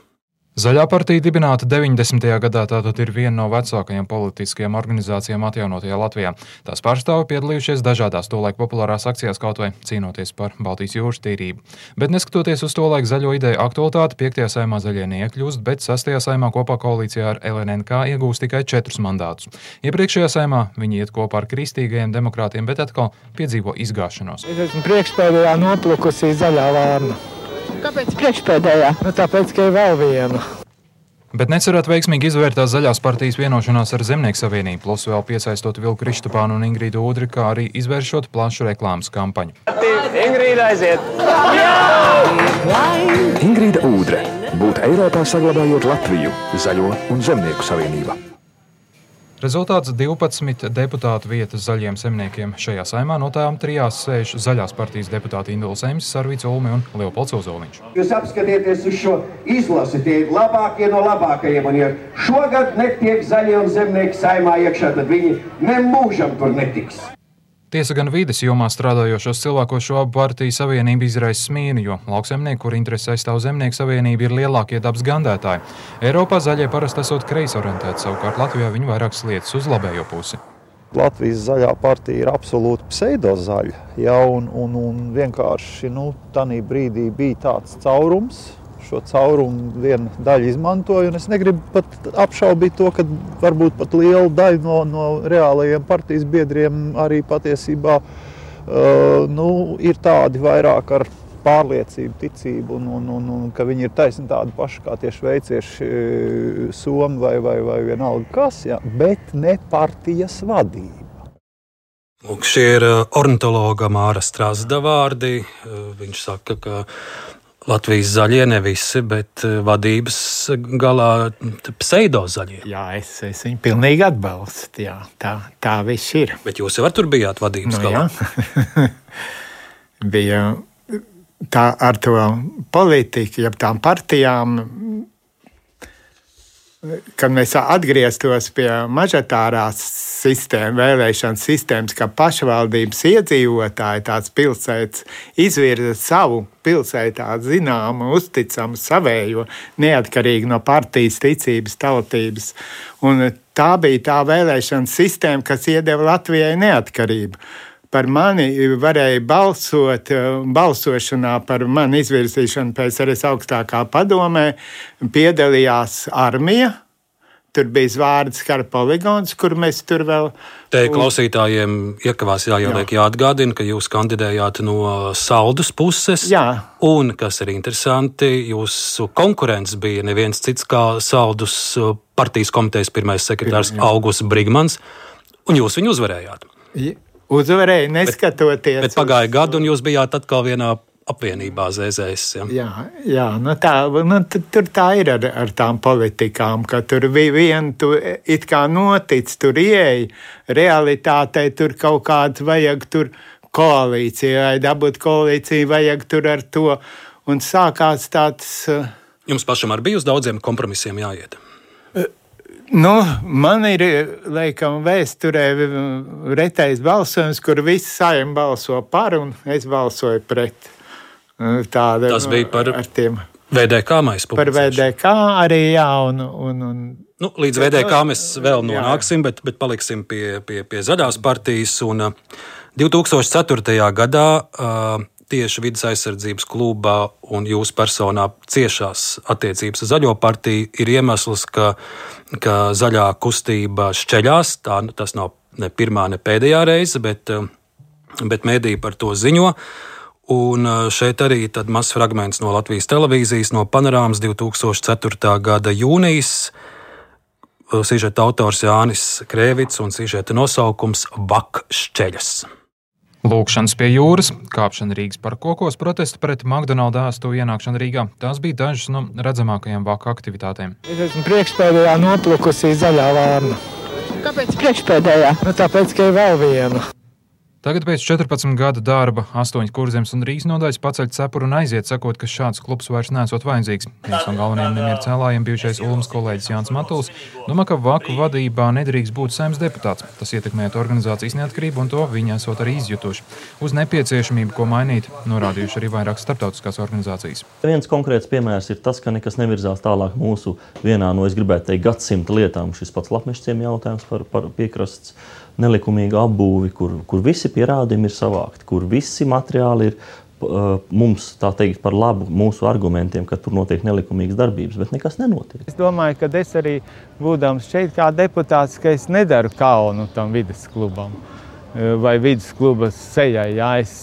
Zaļā partija dibināta 90. gadā, tātad ir viena no vecākajām politiskajām organizācijām atjaunotajā Latvijā. Tās pārstāvi piedalījušies dažādās tolaik populārās akcijās, kaut vai cīnoties par Baltijas jūras tīrību. Bet neskatoties uz to laiku zaļo ideju aktualitāti, 5. saimā zaļie neiekļūst, bet 6. saimā kopā koalīcijā ar LNNK iegūst tikai 4 mandātus. Iepriekšējā saimā viņi iet kopā ar kristīgajiem demokrātiem, bet atkal piedzīvo izgāšanos. Es esmu priekšpēdējā noplukusī zaļā vārna. Kāpēc priekšpēdējā? Nu, tāpēc, ka ir vēl viena. Bet necerēt veiksmīgi izvērtās zaļās partijas vienošanās ar Zemnieku savienību, plus vēl piesaistot Vilku Kristupānu un Ingrīdu Udri, kā arī izvēršot plašu reklāmas kampaņu. Ingrīda aiziet! Ingrīda Udre būt Eiropā saglabājot Latviju, Zaļo un Zemnieku savienību. Rezultāts 12 deputātu vietas zaļiem zemniekiem šajā saimā no tām trijās sēž zaļās partijas deputāti Induls Ems, Sarvīts Ulmi un Leopolds Ozoliņš. Jūs apskatieties uz šo izlasi, tie ir labākie no labākajiem, un ja šogad netiek zaļie zemnieki saimā iekšā, tad viņi nemūžam tur netiks. Tiesa gan vides jomā strādājošos cilvēkos šo abu partiju savienību izraisa smīnu, jo lauksemnieki, kur interesi aizstāv zemnieku savienību, ir lielākie dabas gandētāji. Eiropā zaļie parasti esot kreisi orientēti, savukārt Latvijā viņi vairāk slietas uz labējo pusi. Latvijas zaļā partija ir absolūti pseidozaļa. Ja, un, un, un vienkārši nu, tajā brīdī bija tāds caurums, šo caurumu viena daļa izmantoja. Es negribu pat apšaubīt to, ka varbūt pat liela daļa no, no reālajiem partijas biedriem arī patiesībā uh, nu, ir tādi vairāk ar pārliecību, ticību, un, un, un, un ka viņi ir taisni tādi paši kā tie šveicieši, somi vai, vai, vai vienalga kas, ja, bet ne partijas vadība. Lūk, šie ir ornitologa Māra Strasda vārdi. Viņš saka, ka Latvijas zaļie ne visi, bet eh, vadības galā pseido zaļie. Jā, es, es viņu pilnīgi atbalstu. Jā, tā, tā viss ir. Bet jūs jau tur bijāt vadības Nu, galā. Bija tā ar to politiku, jeb tām partijām. Kad mēs atgrieztos pie mažatārās sistēmas, vēlēšana sistēmas, ka pašvaldības iedzīvotāji tāds pilsētas izvirza savu pilsētā zināmu, uzticamu, savējo, neatkarīgi no partijas, ticības, tautības. Un tā bija tā vēlēšana sistēma, kas iedeva Latvijai neatkarību. Par mani varēja balsot, balsošanā par mani izvirzīšanu PSRS augstākā padomē, piedalījās armija. Tur bija zvārds kara poligons, kur mēs tur vēl. Te klausītājiem iekavās jāieliek jāatgādina, ka jūs kandidējāt no saldus puses. Jā. Un, kas ir interesanti, jūsu konkurents bija neviens cits kā saldus partijas komitejas pirmais sekretārs Augusts Brigmans, un jūs viņu uzvarējāt. Uzvarēja, neskatoties. Bet, bet pagāja gadu, un jūs bijāt atkal vienā apvienībā ZZS. Ja? Jā, jā nu tā, nu, tur tā ir ar, ar tām politikām, ka tur bija viena, tu it kā notic, tur ieeja, realitātei tur kaut kāds vajag tur koalīcija, vai dabūt koalīciju vajag tur ar to, un sākās tāds. Jums pašam arī bija uz daudziem kompromisiem jāiet. Nu, man ir laikam, vēsturē retais balsojums, kur visi saimnieki balso par un es balsoju pret. Tāda, Tas bija par tiem. VDK mēs Par VDK arī, jā, un, un, un Nu, līdz VDK mēs vēl nonāksim, bet, bet paliksim pie, pie, pie zaļās partijas. Un, uh, 2004. gadā uh, tieši vidas aizsardzības klubā un jūsu personā ciešās attiecības ar zaļo partiju ir iemesls, ka, ka zaļā kustība šķeļās. Tā, tas nav ne pirmā, ne pēdējā reize, bet, uh, bet mēdī par to ziņo. Un šeit arī mazs fragments no Latvijas televīzijas, no panorāmas 2004. gada jūnijas. Sižeta autors Jānis Krēvits un sižeta nosaukums Vakšķeļas. Lūkšanas pie jūras, kāpšana Rīgas parkokos, protestu pret McDonald's ēstu ienākšanu Rīgā. Tās bija dažas no redzamākajām vaka aktivitātēm. Es esmu priekšpēdējā noplukusī zaļā vārna. Kāpēc priekšpēdējā? Nu, tāpēc, ka ir vēl viena. Tagad pēc 14 gadu darba, 8 kurzemes un rīzes nodaļas paceļ cepuru un aiziet, sakot, ka šāds klubs vairs nesot vajadzīgs. Viens no galvenajiem nemieru cēlājiem bijušais Ulmas kolēģis Jānis Matuls domā, ka vaku vadībā nedrīkst būt saimnes deputāts. Tas ietekmētu organizācijas neatkarību un to viņi esot arī izjutuši. Uz nepieciešamību, ko mainīt, norādījuši arī vairākas starptautiskās organizācijas. Viens konkrēts piemērs ir tas, ka nekas nevirzās tālāk mūsu vienā no, es gribētu teikt, gadsimta lietām. Šis pats lapmešciem jautājums par, par piekrastes nelikumīgu apbūvi, kur, kur visi pierādījumi ir savākti, kur visi materiāli ir mums teikt, par labu mūsu argumentiem, ka tur notiek nelikumīgas darbības, bet nekas nenotiek. Es domāju, ka es arī būdams šeit kā deputāts, ka es nedaru kaunu tam vidas klubam uh, vai vidas kluba sejai. Jā, es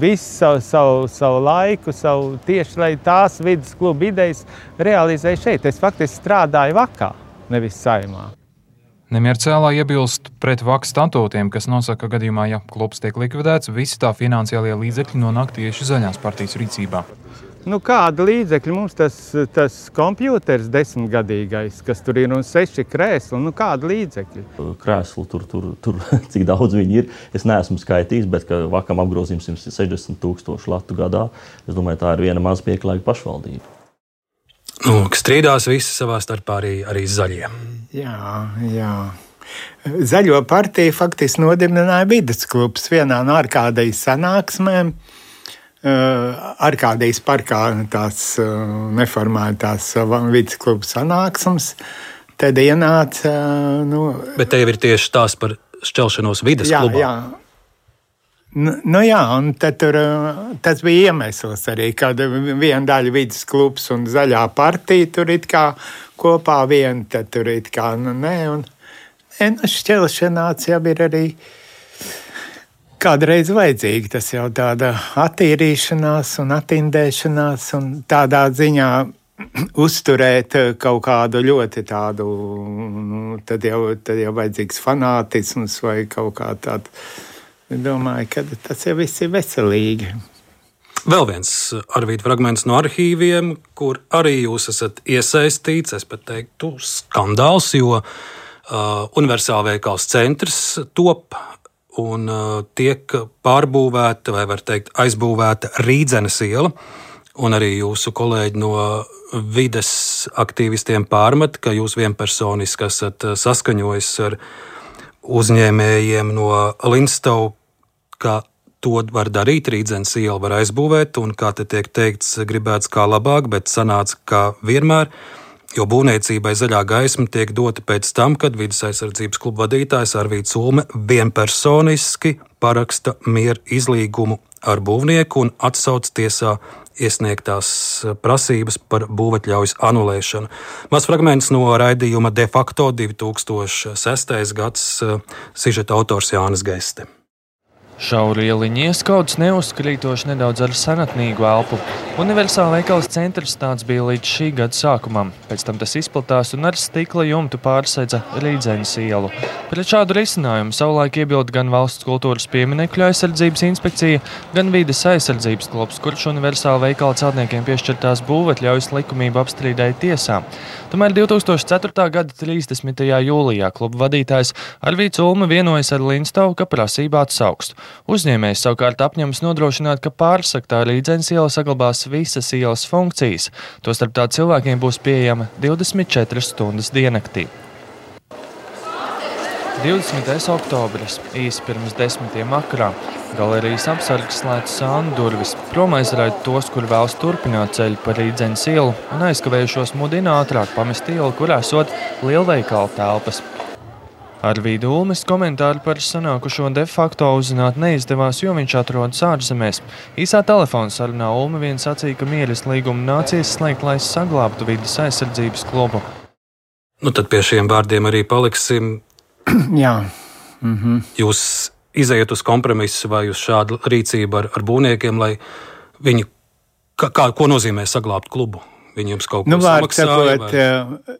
visu savu, savu, savu laiku, savu, tieši lai tās vidas kluba idejas realizēju šeit. Es faktiski strādāju vakā, nevis saimā. Nemiercēlā iebilst pret vaks statūtiem, kas nosaka, ka gadījumā, ja klubs tiek likvidēts, visi tā finansiālie līdzekļi nonāk tieši zaļās partijas rīcībā. Nu, kāda līdzekļa mums tas, tas kompjuters desmitgadīgais, kas tur ir un seši krēsli? Nu, kāda līdzekļa? Krēslu tur, tur, tur, cik daudz viņi ir, es neesmu skaitījis, bet vakam apgrozījums 160 tūkstoši latu gadā. Es domāju, tā ir viena maz pieklājīga pašvaldība. Nu, strīdās visi savā starpā arī, arī zaļie. Jā, jā. Zaļo partiju faktiski nodibināja vidas klubs vienā no ārkārtējas sanāksmēm. Arkādijas parkā tās neformētās vidas klubu sanāksmes. Tad ienāca. Nu, Bet te jau ir tieši tās par šķelšanos vidas jā, klubā. Jā. Nu, nu jā, un tur, tas bija iemesls arī, kad viena daļa vidus klubs un zaļā partija tur it kā kopā viena, tad tur it kā, nu nē, un nē, nu šķelšanāts jau ir arī kādreiz vajadzīga. Tas jau tāda attīrīšanās un attindēšanās un tādā ziņā uzturēt kaut kādu ļoti tādu, nu, tad jau, tad jau vajadzīgs fanātisms vai kaut kā tāda domāju, ka tas jau viss ir veselīgi. Vēl viens arvīta fragments no arhīviem, kur arī jūs esat iesaistīts, es pat teiktu, skandāls, jo uh, universāla veikals centrs top un uh, tiek pārbūvēta, vai var teikt, aizbūvēta Rīdzenes iela. Un arī jūsu kolēģi no vides aktīvistiem pārmet, ka jūs vienpersoniski esat saskaņojis ar uzņēmējiem no Linstau, ka to var darīt, rīdzenes iela var aizbūvēt, un, kā te tiek teikts, gribēts kā labāk, bet sanāca kā vienmēr, jo būvniecībai zaļā gaisma tiek dota pēc tam, kad vidas aizsardzības kluba vadītājs Arvīts Ulme vienpersoniski paraksta mieru izlīgumu ar būvnieku un atsauc tiesā iesniegtās prasības par būvatļaujas anulēšanu. Mazs fragments no raidījuma de facto 2006. gads sižeta autors Jānis Geiste. Šauri ieliņi ieskauts neuzkrītoši nedaudz ar senatnīgu elpu. Universāla veikals centrs tāds bija līdz šī gada sākumam. Pēc tam tas izplatās un ar stikla jumtu pārsedza Rīdzenes ielu. Pret šādu risinājumu savulaik iebilda gan Valsts kultūras pieminekļu aizsardzības inspekcija, gan Vides aizsardzības klubs, kurš universāla veikala celtniekiem piešķirtās būvatļaujas likumību apstrīdēja tiesā. Tomēr 2004. gada 30. jūlijā kluba vadītājs Arvīts Ulma vienojas ar Linstovu, ka prasību atsauks. Uzņēmējs savukārt apņemas nodrošināt, ka pārsaktā Rīdzenes iela saglabās visas ielas funkcijas. Tostarp tā cilvēkiem būs pieejama 24 stundas diennaktī. 20. oktobris, īsi pirms desmitiem vakarā, galerijas apsargs slēdz sānu durvis, prom aizraida tos, kur vēlas turpināt ceļu pa Rīdzenes ielu un aizkavējušos mudina ātrāk pamest ielu, kur esot lielveikala telpas. Ar Vīdu Ulmes komentāru par sanākušo de facto uzzināt neizdevās, jo viņš atrodas ārzemēs. Īsā telefona sarunā Ulme viens sacīja, ka mieres līgumu nācies slēgt, lai saglabātu vidas aizsardzības klubu. Nu, tad pie šiem vārdiem arī paliksim. Jā. Mm -hmm. Jūs izējat uz kompromisu vai uz šādu rīcību ar, ar būvniekiem, lai viņi, kā, kā, ko nozīmē saglabāt klubu? Viņi jums kaut ko nu, samaksāja? Sakot, vai?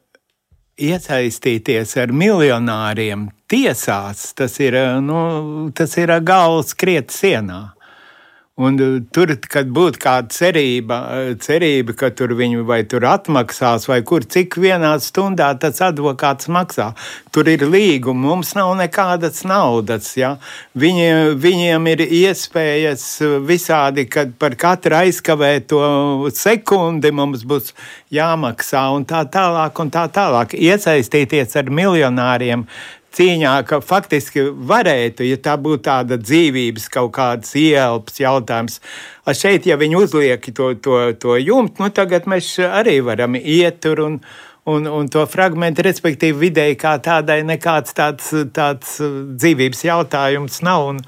iesaistīties ar miljonāriem tiesās, tas ir, nu, tas ir galvas kriet sienā. Un uh, tur, kad būtu kāda cerība, uh, cerība, ka tur viņu vai tur atmaksās, vai kur cik vienā stundā tas advokāts maksā. Tur ir līguma, mums nav nekādas naudas. Ja? Viņi, viņiem ir iespējas uh, visādi, kad par katru aizkavēto sekundi mums būs jāmaksā un tā tālāk un tā tālāk. Iesaistīties ar miljonāriem cīņā, ka faktiski varētu, ja tā būtu tāda dzīvības kaut kāds ielpas jautājums. A šeit, ja viņi uzliek to, to, to jumtu, nu tagad mēs arī varam iet tur un, un, un to fragment, respektīvi vidēji kā tādai nekāds tāds, tāds dzīvības jautājums nav. Un,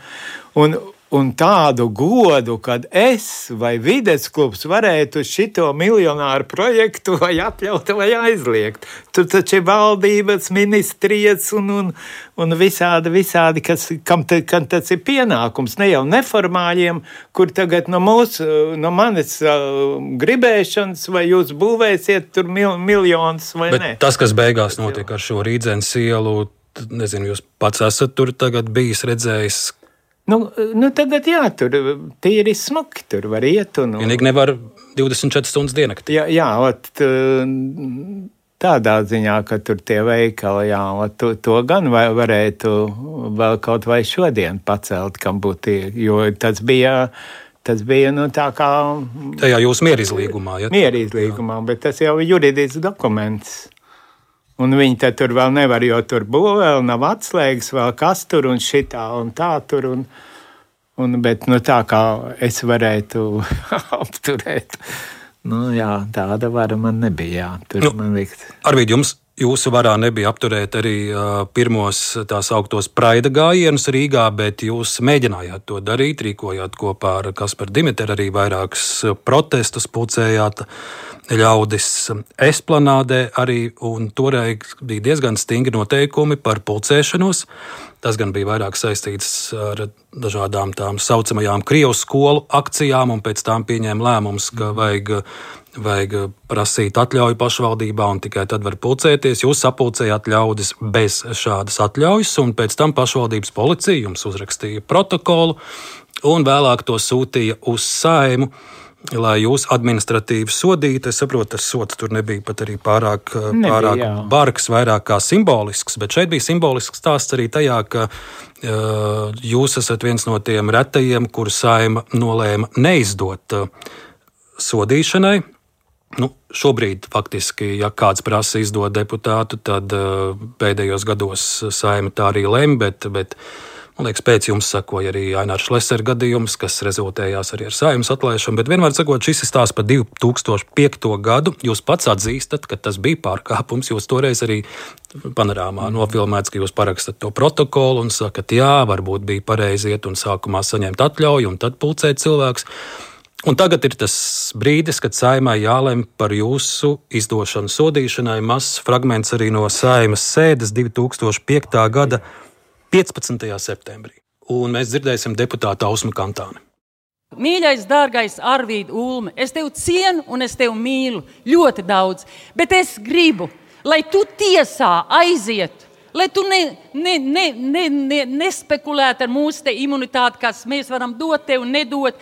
un, un tādu godu, kad es vai vides klubs varētu šito miljonāru projektu vai atļaut vai aizliegt. Tur taču ir valdības, ministrijas un, un, un visādi, visādi kas, kam, te, kam tas ir pienākums. Ne jau neformāļiem, kur tagad no mūsu, no manis gribēšanas, vai jūs būvēsiet tur mil, miljonus vai Bet ne. Tas, kas beigās notiek ar šo rīdzens ielu, nezinu, jūs pats esat tur bijis redzējis, Nu, nu tagad jā, tur tīri smuki, tur var iet. Un. Vienīgi nevar 24 stundas diennaktī. Jā, jā ot, tādā ziņā, ka tur tie veikali, jā, ot, to, to gan varētu vēl kaut vai šodien pacelt, kam būtu, jo tas bija. Tas bija nu, tā kā. Tajā jūsu mierizlīgumā. Ja? Mierizlīgumā, bet tas jau ir juridisks dokuments. Un viņi tur vēl nevar, jo tur būvēl nav atslēgas, vēl kas tur un šitā un tā tur. Un, un, bet nu, tā kā es varētu apturēt, nu, jā, tāda vara man nebija. Jā, tur nu, man likt. Arvīd, jums Jūsu varā nebija apturēt arī pirmos tā sauktos praida gājienus Rīgā, bet jūs mēģinājāt to darīt, rīkojāt kopā ar Kasparu Dimitru arī vairākus protestus, pulcējāt ļaudis esplanādē arī, un toreiz bija diezgan stingri noteikumi par pulcēšanos. Tas gan bija vairāk saistīts ar dažādām tām saucamajām Krievu skolu akcijām, un pēc tam pieņēma lēmums, ka vajag vajag prasīt atļauju pašvaldībā, un tikai tad var pulcēties. Jūs sapulcējāt ļaudis bez šādas atļaujas, un pēc tam pašvaldības policija jums uzrakstīja protokolu, un vēlāk to sūtīja uz saimu. Lai jūs administratīvi sodītu, es saprotu, tas sots tur nebija pat arī pārāk, nebija, pārāk jā. bargs, vairāk kā simbolisks. Bet šeit bija simbolisks stāsts arī tajā, ka uh, jūs esat viens no tiem retajiem, kuru saima nolēma neizdot uh, sodīšanai. Nu, šobrīd, faktiski, ja kāds prasa izdot deputātu, tad uh, pēdējos gados saima tā arī lemj, bet, bet man liekas, pēc jums sakoja arī Ainārs Šlesera gadījums, kas rezultējās arī ar saimas atlaišanu. Bet vienmēr sakot, šis ir stāsts par 2005. gadu. Jūs pats atzīstat, ka tas bija pārkāpums. Jūs toreiz arī panorāmā nofilmēts, ka jūs parakstat to protokolu un sakat, jā, varbūt bija pareizi iet un sākumā saņemt atļauju un tad pulcēt cilvēkus. Un tagad ir tas brīdis, kad saimai jālemj par jūsu izdošanu sodīšanai. Mazs fragments arī no saimas sēdes 2005. gada 15. septembrī. Un mēs dzirdēsim deputātu Ausmu Kantāni. Mīļais, dārgais Arvīd Ulme, es tevi cienu un es tevi mīlu ļoti daudz, bet es gribu, lai tu tiesā aizietu lai tu ne, ne, ne, ne, ne, nespekulētu ar mūsu imunitāti, kas mēs varam dot tev un nedot.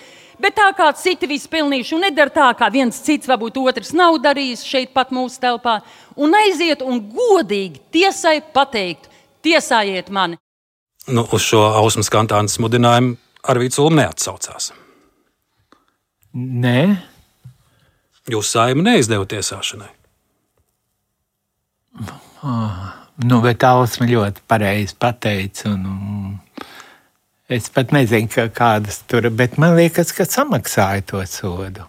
Bet tā kā citi vispilnīši, un nedara tā, kā viens cits, varbūt otrs nav darījis šeit, pat mūsu telpā, un aiziet un godīgi tiesai pateikt, tiesājiet mani. Nu, uz šo ausmas kantānas mudinājumu Arvīts Ulm neatsaucās. Nē. Jūs saima neizdeva tiesāšanai. Oh, nu, bet Ausma ļoti pareizi pateica. Un, un Es pat nezinu, kā, kādas tur bet man liekas, ka samaksāja to sodu.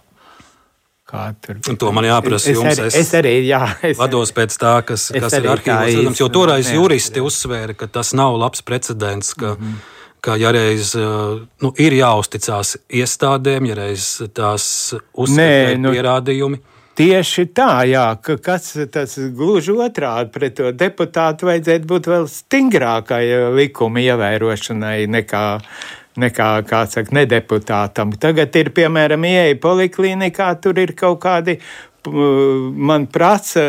Un to man jāprasa es, jums. Es, es, arī jā, es, vados pēc tā, kas, kas ir arhīvos. Jo toreiz juristi uzsvēra, ka tas nav labs precedents. Ka, mm -hmm. Ka, ja reiz nu, ir jāuzticas iestādēm, ja reiz tās uzskata nu, pierādījumi, Tieši tā, jā, ka kas tas gluži otrādi pret to deputātu vajadzētu būt vēl stingrākai likuma ievērošanai nekā, nekā kā saka, nedeputātam. Tagad ir, piemēram, ieeja poliklinikā, tur ir kaut kādi, man prasa,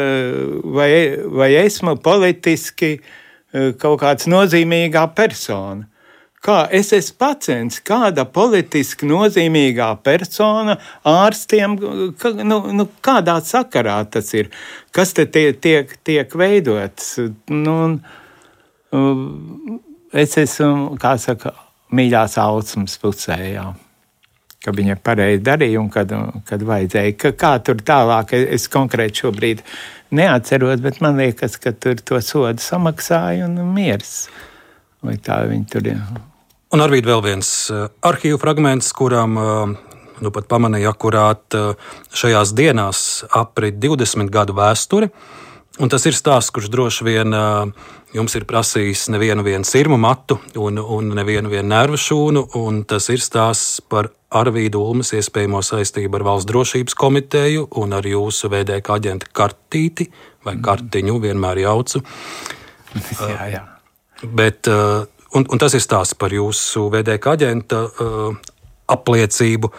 vai, vai esmu politiski kaut kāds nozīmīgā persona kā es esmu pacients, kāda politiski nozīmīgā persona ārstiem, ka, nu, nu, kādā sakarā tas ir, kas te tiek, tiek, tiek veidots. Nu, un, es esmu, kā saka, mīļās augsmas pusē. Jā ka viņa pareizi darīja un kad, kad vajadzēja. Ka, kā tur tālāk, es konkrēti šobrīd neatceros, bet man liekas, ka tur to sodu samaksāja un miers. Vai tā viņi tur ir? Un arī vēl viens uh, arhīvu fragments, kuram uh, nu pat pamanīja akurāt uh, šajās dienās aprit 20 gadu vēsturi. Un tas ir stāsts, kurš droši vien jums ir prasījis nevienu sirmu matu un, un nevienu nervu šūnu. Tas ir stāsts par Arvīdu Ulmas iespējamo saistību ar Valsts drošības komiteju un ar jūsu VDK aģenta kartīti vai kartiņu, vienmēr jaucu. jā, jā. Bet, un, un tas ir stāsts par jūsu VDK aģenta apliecību.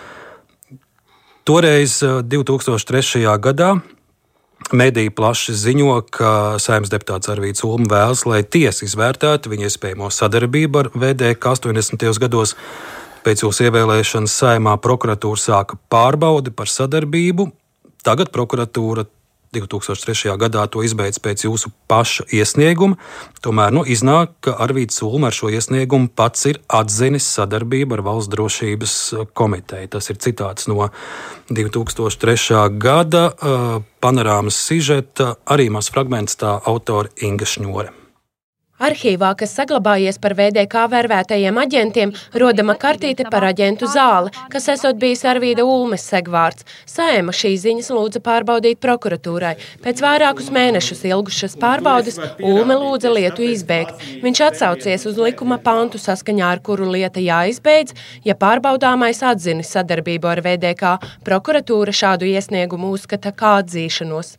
Toreiz, 2003. gadā, Mediji plaši ziņo, ka saimnes deputāts Arvīts Ulma vēlas, lai tiesa izvērtētu viņa iespējamo sadarbību ar VDK 80. gados. Pēc jūsu ievēlēšanas saimā prokuratūra sāka pārbaudi par sadarbību. Tagad prokuratūra 2003. gadā to izbeidz pēc jūsu paša iesnieguma. Tomēr nu, iznāk, ka Arvīts Ulma ar šo iesniegumu pats ir atzinis sadarbību ar Valsts drošības komiteju. Tas ir citāts no 2003. gada panorāmas sižeta, arī mazs fragments tā autora Inga Šņore. Arhīvā, kas saglabājies par VDK vervētajiem aģentiem, rodama kartīte par aģentu zāli, kas esot bijis Arvīda Ulmes segvārds. Sēma šīs ziņas lūdza pārbaudīt prokuratūrai. Pēc vairākus mēnešus ilgušas pārbaudes Ulme lūdza lietu izbeigt. Viņš atsaucies uz likuma pantu, saskaņā ar kuru lieta jāizbeidz, ja pārbaudāmais atzinis sadarbību ar VDK. Prokuratūra šādu iesniegumu uzskata kā atzīšanos.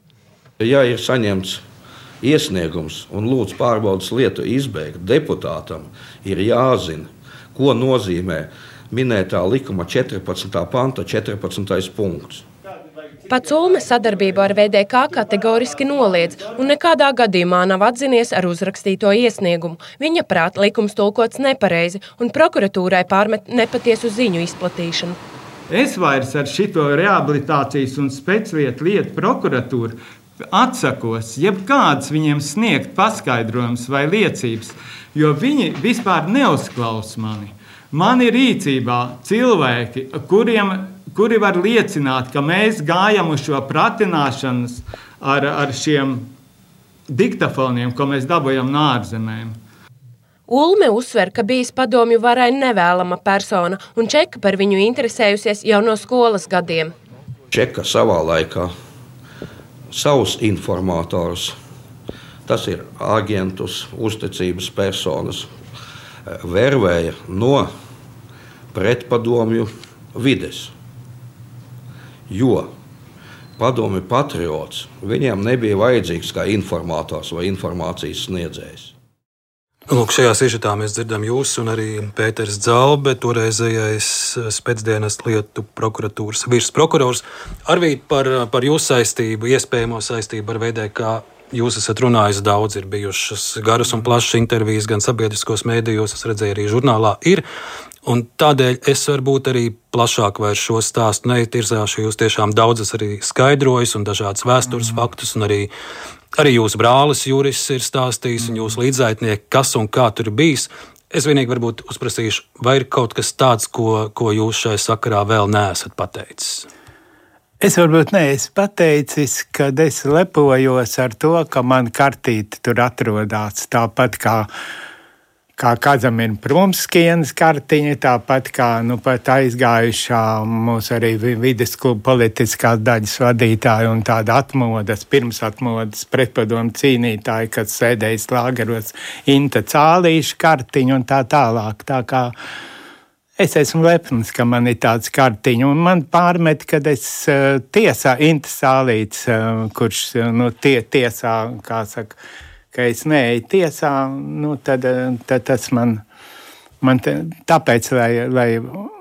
Ja ir saņemts iesniegums un lūdz pārbaudas lietu izbeigt, deputātam ir jāzina, ko nozīmē minētā likuma 14. panta 14. punkts. Pats Ulme sadarbību ar VDK kategoriski noliedz un nekādā gadījumā nav atzinies ar uzrakstīto iesniegumu. Viņa prāt likums tulkots nepareizi un prokuratūrai pārmet nepatiesu ziņu izplatīšanu. Es vairs ar šito rehabilitācijas un speciālietu lietu prokuratūru atsakos jebkādas viņiem sniegt paskaidrojumus vai liecības, jo viņi vispār neuzklausa mani. Man ir rīcībā cilvēki, kuriem, kuri var liecināt, ka mēs gājam uz šo pratināšanas ar, ar šiem diktafoniem, ko mēs dabūjam no ārzemēm. Ulme uzsver, ka bijis padomju varai nevēlama persona, un Čeka par viņu interesējusies jau no skolas gadiem. Čeka savā laikā savus informatorus. Tas ir agentus, uzticības personas, vervēja no pretpadomju vides. Jo padomju patriots viņiem nebija vajadzīgs kā informators vai informācijas sniedzējs. Lūk, šajā sižetā mēs dzirdam jūs un arī Pēters Zalbe, toreizējais spēcdienas lietu prokuratūras virsprokurors. Arvīt par, par jūsu saistību, iespējamo saistību ar VDK. Jūs esat runājis daudz, ir bijušas garas un plašas intervijas gan sabiedriskos mēdījos, es redzēju, arī žurnālā ir. Un tādēļ es varbūt arī plašāk vairs šo stāstu neitirzāšu. Jūs tiešām daudz esat arī skaidrojis un dažādas vēstures mm. faktus un arī Arī jūsu brālis Juris ir stāstījis, un jūsu līdzaitnieki, kas un kā tur ir bijis. Es vienīgi varbūt uzprasīšu, vai ir kaut kas tāds, ko, ko jūs šai sakarā vēl neesat pateicis. Es varbūt neesmu pateicis, ka es lepojos ar to, ka man kartīte tur atrodas tāpat kā kā Kazamina Prumskienas kartiņa, tāpat kā nu, aizgājušā mūsu arī vides kluba politiskās daļas vadītāja un tāda atmodas, pirms atmodas pretpadomu cīnītāja, kas sēdējis lāgaros Inta Cālīša kartiņa un tā tālāk. Tā kā Es esmu lepns, ka man ir tāds kartiņš, un man pārmet, ka es uh, tiesā Inta Sālīts, uh, kurš uh, nu, tie, tiesā, kā saka, ka es neeju tiesā, nu, tad, tad tas man. Man te, tāpēc, lai, lai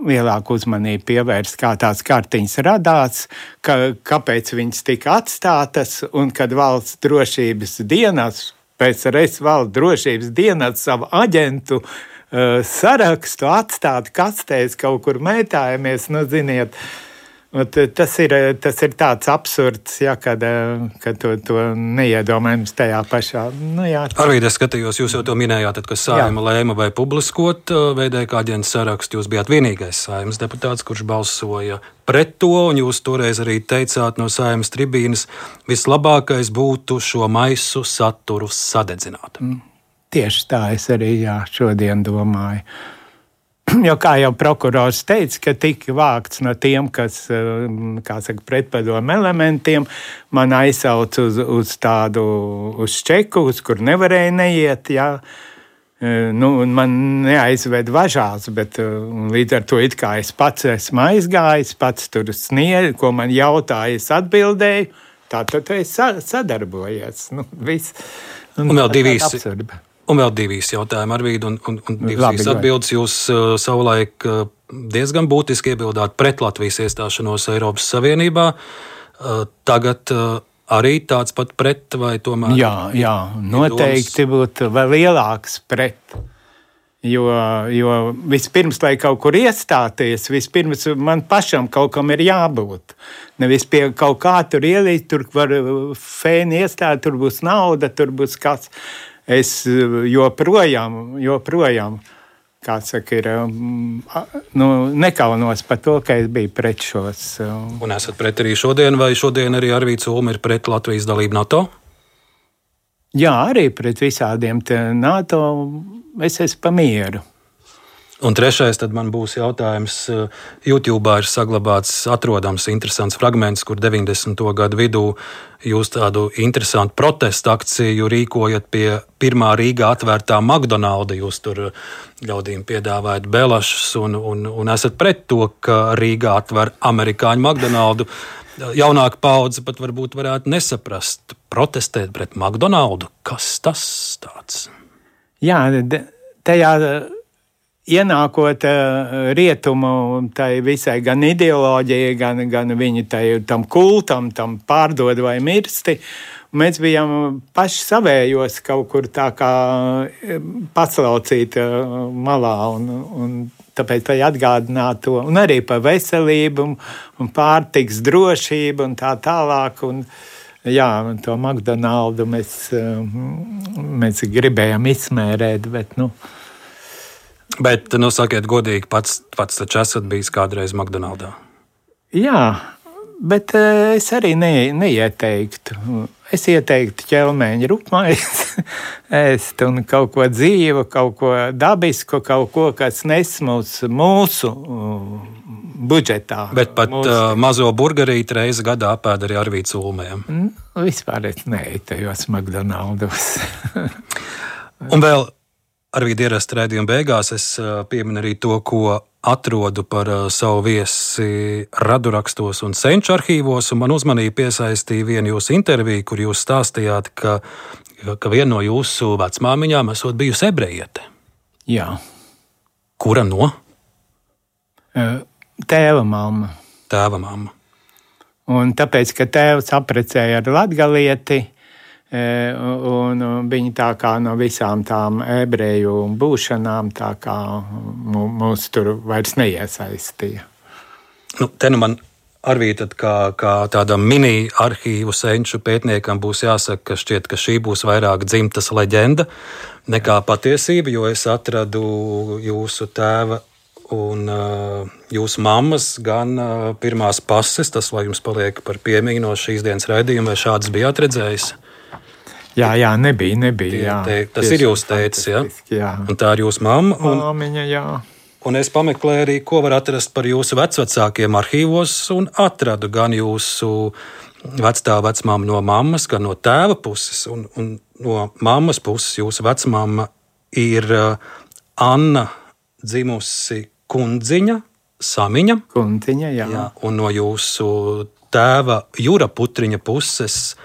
lielāku uzmanību pievērst, kā tās kartiņas radās, ka, kāpēc viņas tika atstātas, un kad valsts drošības dienas, pēc reizes valsts drošības dienas savu aģentu uh, sarakstu atstāt kastēs, kaut kur mētājamies. Nu, ziniet, uh, Tas ir, tas ir tāds absurds, ja, kad, kad to, to neiedomājams tajā pašā. Nu, jā. Arvīd, es skatījos, jūs jau to minējāt, tad, kad saima lēma vai publiskot VDK aģents sarakstu. Jūs bijāt vienīgais saimas deputāts, kurš balsoja pret to, un jūs toreiz arī teicāt no saimas tribīnes, vislabākais būtu šo maisu saturu sadedzināt. Mm. Tieši tā es arī jā, šodien domāju. Jo, kā jau prokurors teica, ka tika vākts no tiem, kas saka, pretpadomu elementiem, man aizsauc uz, uz tādu uz čeku, uz kur nevarēja neiet. Jā. Nu, man neaizved važās, bet līdz ar to es pats esmu aizgājis, pats tur sniedzu, ko man jautāja, es atbildēju. Tā tad es sadarbojies. Nu, viss. un, un vēl divi. Un vēl divi jautājumi, Arvīd, un, un, un divas atbildes. Jūs uh, savulaik uh, diezgan būtiski iebildāt pret Latvijas iestāšanos Eiropas Savienībā. Uh, tagad uh, arī tāds pat pret, vai tomēr? Jā, jā noteikti būtu vēl lielāks pret. Jo, jo vispirms, lai kaut kur iestāties, vispirms man pašam kaut kam ir jābūt. Nevis pie kaut kā tur ielīt, tur var fēni iestāt, tur būs nauda, tur būs kas. Uh, es eh, joprojām, joprojām saka, ir, mm, nu, nekaunos par to, ka es biju pret šos. Eh, Un esat pret arī šodien, vai šodien arī Arvīts Ulma ir pret Latvijas dalību NATO? Jā, arī pret visādiem NATO es esmu pamieru. Un trešais, tad man būs jautājums. Eh, YouTube ir saglabāts, atrodams interesants fragments, kur 90. gadu vidū jūs tādu interesantu protestu akciju rīkojat pie pirmā Rīgā atvērtā McDonalda. Jūs tur ļaudīm piedāvājat belašus un, un, un esat pret to, ka Rīgā atver amerikāņu McDonaldu. Jaunāka paudze pat varbūt varētu nesaprast, protestēt pret McDonaldu. Kas tas tāds? Jā, tajā ienākot uh, rietumu tai visai gan ideoloģijai, gan, gan viņa tai, tam kultam, tam pārdod vai mirsti. Mēs bijām paši savējos kaut kur tā kā eh, paslaucīt uh, malā. Un, un tāpēc lai atgādinātu to un arī par veselību un pārtiks drošību un tā tālāk. Un, jā, to McDonaldu mēs, mēs gribējām izsmērēt, bet nu, Bet, nu, sakiet, godīgi, pats, pats taču esat bijis kādreiz McDonald's. Jā, bet uh, es arī ne, neieteiktu. Es ieteiktu ķelmeņa rupmaizi, ēst un kaut ko dzīvu, kaut ko dabisku, kaut ko, kas nesmūs mūsu budžetā. Bet pat mūsu... uh, mazo burgerīti reizi gadā apēd arī ar vīcu ulmēm. Mm, vispār es neietu tajos McDonald's. un vēl Arī ierasta raidījuma beigās es pieminu arī to, ko atrodu par savu viesi radurakstos un senču arhīvos. Un man uzmanību piesaistīja viena jūsu intervija, kur jūs stāstījāt, ka, ka viena no jūsu vecmāmiņām esot bijusi ebrejiete. Jā. Kura no? Tēva mamma. Tēva mamma. Un tāpēc, ka tēvs apprecēja ar latgalieti, un viņi tā kā no visām tām ebreju būšanām mūs tur vairs neiesaistīja. Nu, te nu man arī kā, kā tādam mini-arhīvu senču pētniekam būs jāsaka, ka šķiet, ka šī būs vairāk dzimtas leģenda nekā patiesība, jo es atradu jūsu tēva un uh, jūsu mammas gan uh, pirmās pases, tas lai jums paliek par piemiņu no šīs dienas raidījuma, vai šādas bijāt redzējis? Jā, jā, nebija. nebija jā. Te, tas ir jūsu teicis, ja? jā. Un tā ir jūsu mamma. Un, Māmiņa, jā. Un es pameklēju arī, ko var atrast par jūsu vecākiem arhīvos, un atradu gan jūsu vecā vecmāma no mammas, gan no tēva puses. Un, un no mammas puses jūsu vecmāma ir uh, Anna dzimusi kundziņa, samiņa. Kundziņa, jā. jā. Un no jūsu tēva Jūra putriņa puses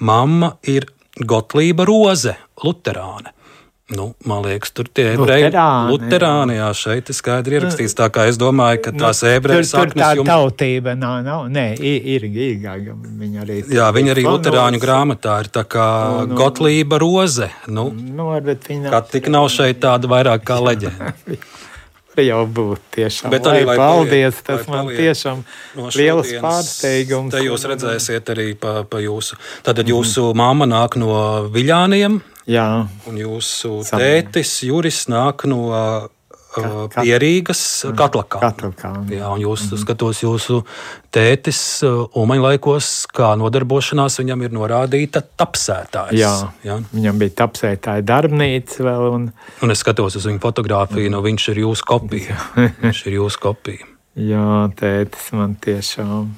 mamma ir Gotlība Roze, Luterāne. Nu, man liekas, tur tie ebreji Luterāni, jā, šeit ir skaidri ierakstīts. Tā kā es domāju, ka tās ebreju Nu, tur, tur tā saknes jums. tautība nav, nav nē, ir īgāga. Viņa arī. Jā, viņa arī. Lutāņu grāmatā ir tā kā Un, un- Gotlība Roze. Nu, Nu, bet viņa kā tik nav šeit tāda vairāk kā leģenda. Var jau būt tiešām. Bet arī, lai paldies, paliek- tas lai man paliek tiešām no liels pārsteigums. Te jūs redzēsiet arī pa, pa jūsu. Tātad jūsu mamma nāk no Viļāniem. Jā. Un jūsu Sam- tētis Juris nāk no Pierīgas Katlakā. Katlakā. Jā, un jūs skatos, jūsu tētis uh, Umaņa laikos, kā nodarbošanās viņam ir norādīta tapsētājs. Jā, jā. viņam bija tapsētāja darbnīca vēl. Un, Un es skatos uz viņa fotografiju, no viņš ir jūsu kopija. Viņš ir jūsu kopija. jā, tētis man tiešām.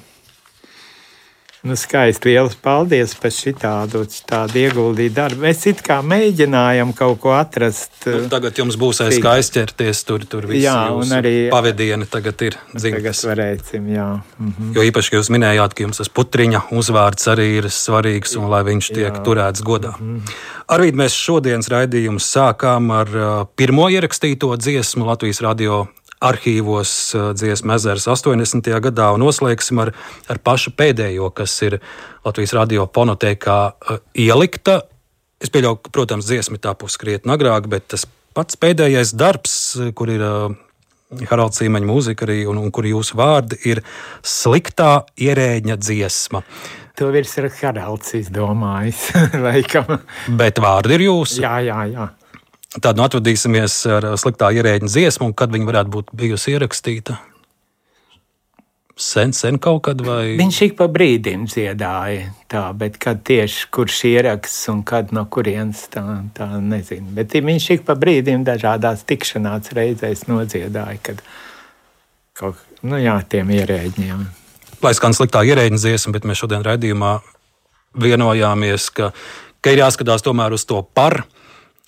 Nu, skaisti. Lielas paldies par šitādu tādu ieguldītu darbu. Mēs it kā mēģinājām kaut ko atrast. Nu, tagad jums būs aiz kā aizķerties, tur, tur viss Jā, un arī pavadieni tagad ir dzimtas. Tagad varēsim, jā. Mhm. Jo īpaši, ka jūs minējāt, ka jums tas putriņa uzvārds arī ir svarīgs un lai viņš tiek jā. turēts godā. -hmm. Arvīd, mēs šodienas raidījumu sākām ar uh, pirmo ierakstīto dziesmu Latvijas radio arhīvos dziesmu ezers 80. gadā un noslēgsim ar, ar pašu pēdējo, kas ir Latvijas radio fonotēkā ielikta. Es pieļauju, ka, protams, dziesma ir tapusi krietni agrāk, bet tas pats pēdējais darbs, kur ir Haralds Cīmeņa mūzika arī, un, un kur jūsu vārdi ir sliktā ierēģa dziesma. To virs ir Haralds izdomājis. Bet vārdi ir jūsu. Jā, jā, jā. Tad nu atvadīsimies ar sliktā ierēģa dziesmu, un kad viņa varētu būt bijusi ierakstīta. Sen, sen kaut kad vai. Viņš ik pa brīdim dziedāja, tā, bet kad tieši kurš ieraksts un kad no kurienes tā, tā nezinu. Bet viņš ik pa brīdim dažādās tikšanās reizēs nodziedāja, kad kaut nu jā, tiem ierēģiem. Lai skan sliktā ierēģa dziesma, bet mēs šodien raidījumā vienojāmies, ka, ka ir jāskatās tomēr uz to par.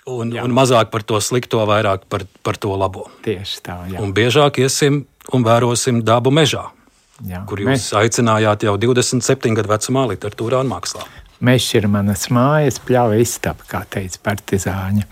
Un, jā. un mazāk par to slikto, vairāk par, par to labo. Tieši tā, jā. Un biežāk iesim un vērosim dabu mežā, jā. kur jūs mēs... aicinājāt jau 27 gadu vecumā literatūrā un mākslā. Mežs ir manas mājas, pļauja istaba, kā teica partizāņa.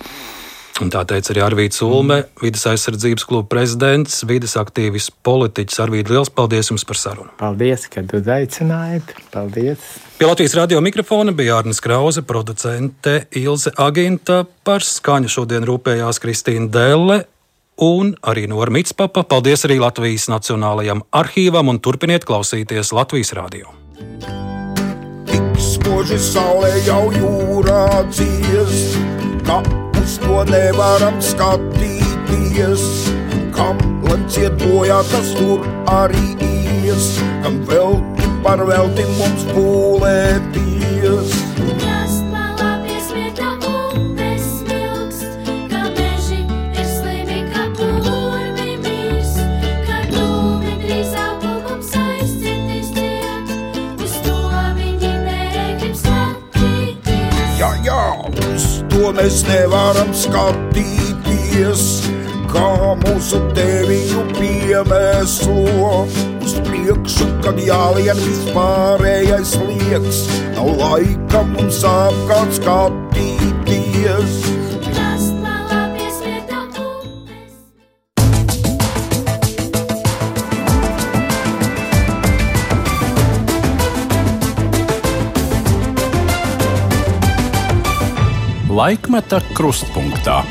Un tā teica arī Arvīts Ulme, mm. vidas aizsardzības kluba prezidents, vidas aktīvists, politiķis. Arvīts, liels paldies jums par sarunu. Paldies, ka uzaicinājāt. Paldies! Pie Latvijas radio mikrofona bija Arnēs Krause, producente Ilze Aginta, par skaņu šodien rūpējās Kristīna Delle. Un arī Nora Mitspapa. Paldies arī Latvijas Nacionālajam arhīvam un turpiniet klausīties Latvijas radio. Spoži saulē jau jūrā dzies, to nevaram skatīties. Kam lanciet bojā, tas tur arī ies, kam velti par velti mums pūlēties. To mēs nevaram skatīties, kā mūsu teviņu piemēslo. Uz priekšu, kad jālien vispārējais liekas, nav laika mums apkārt skatīties. Laikmeta krustpunktā.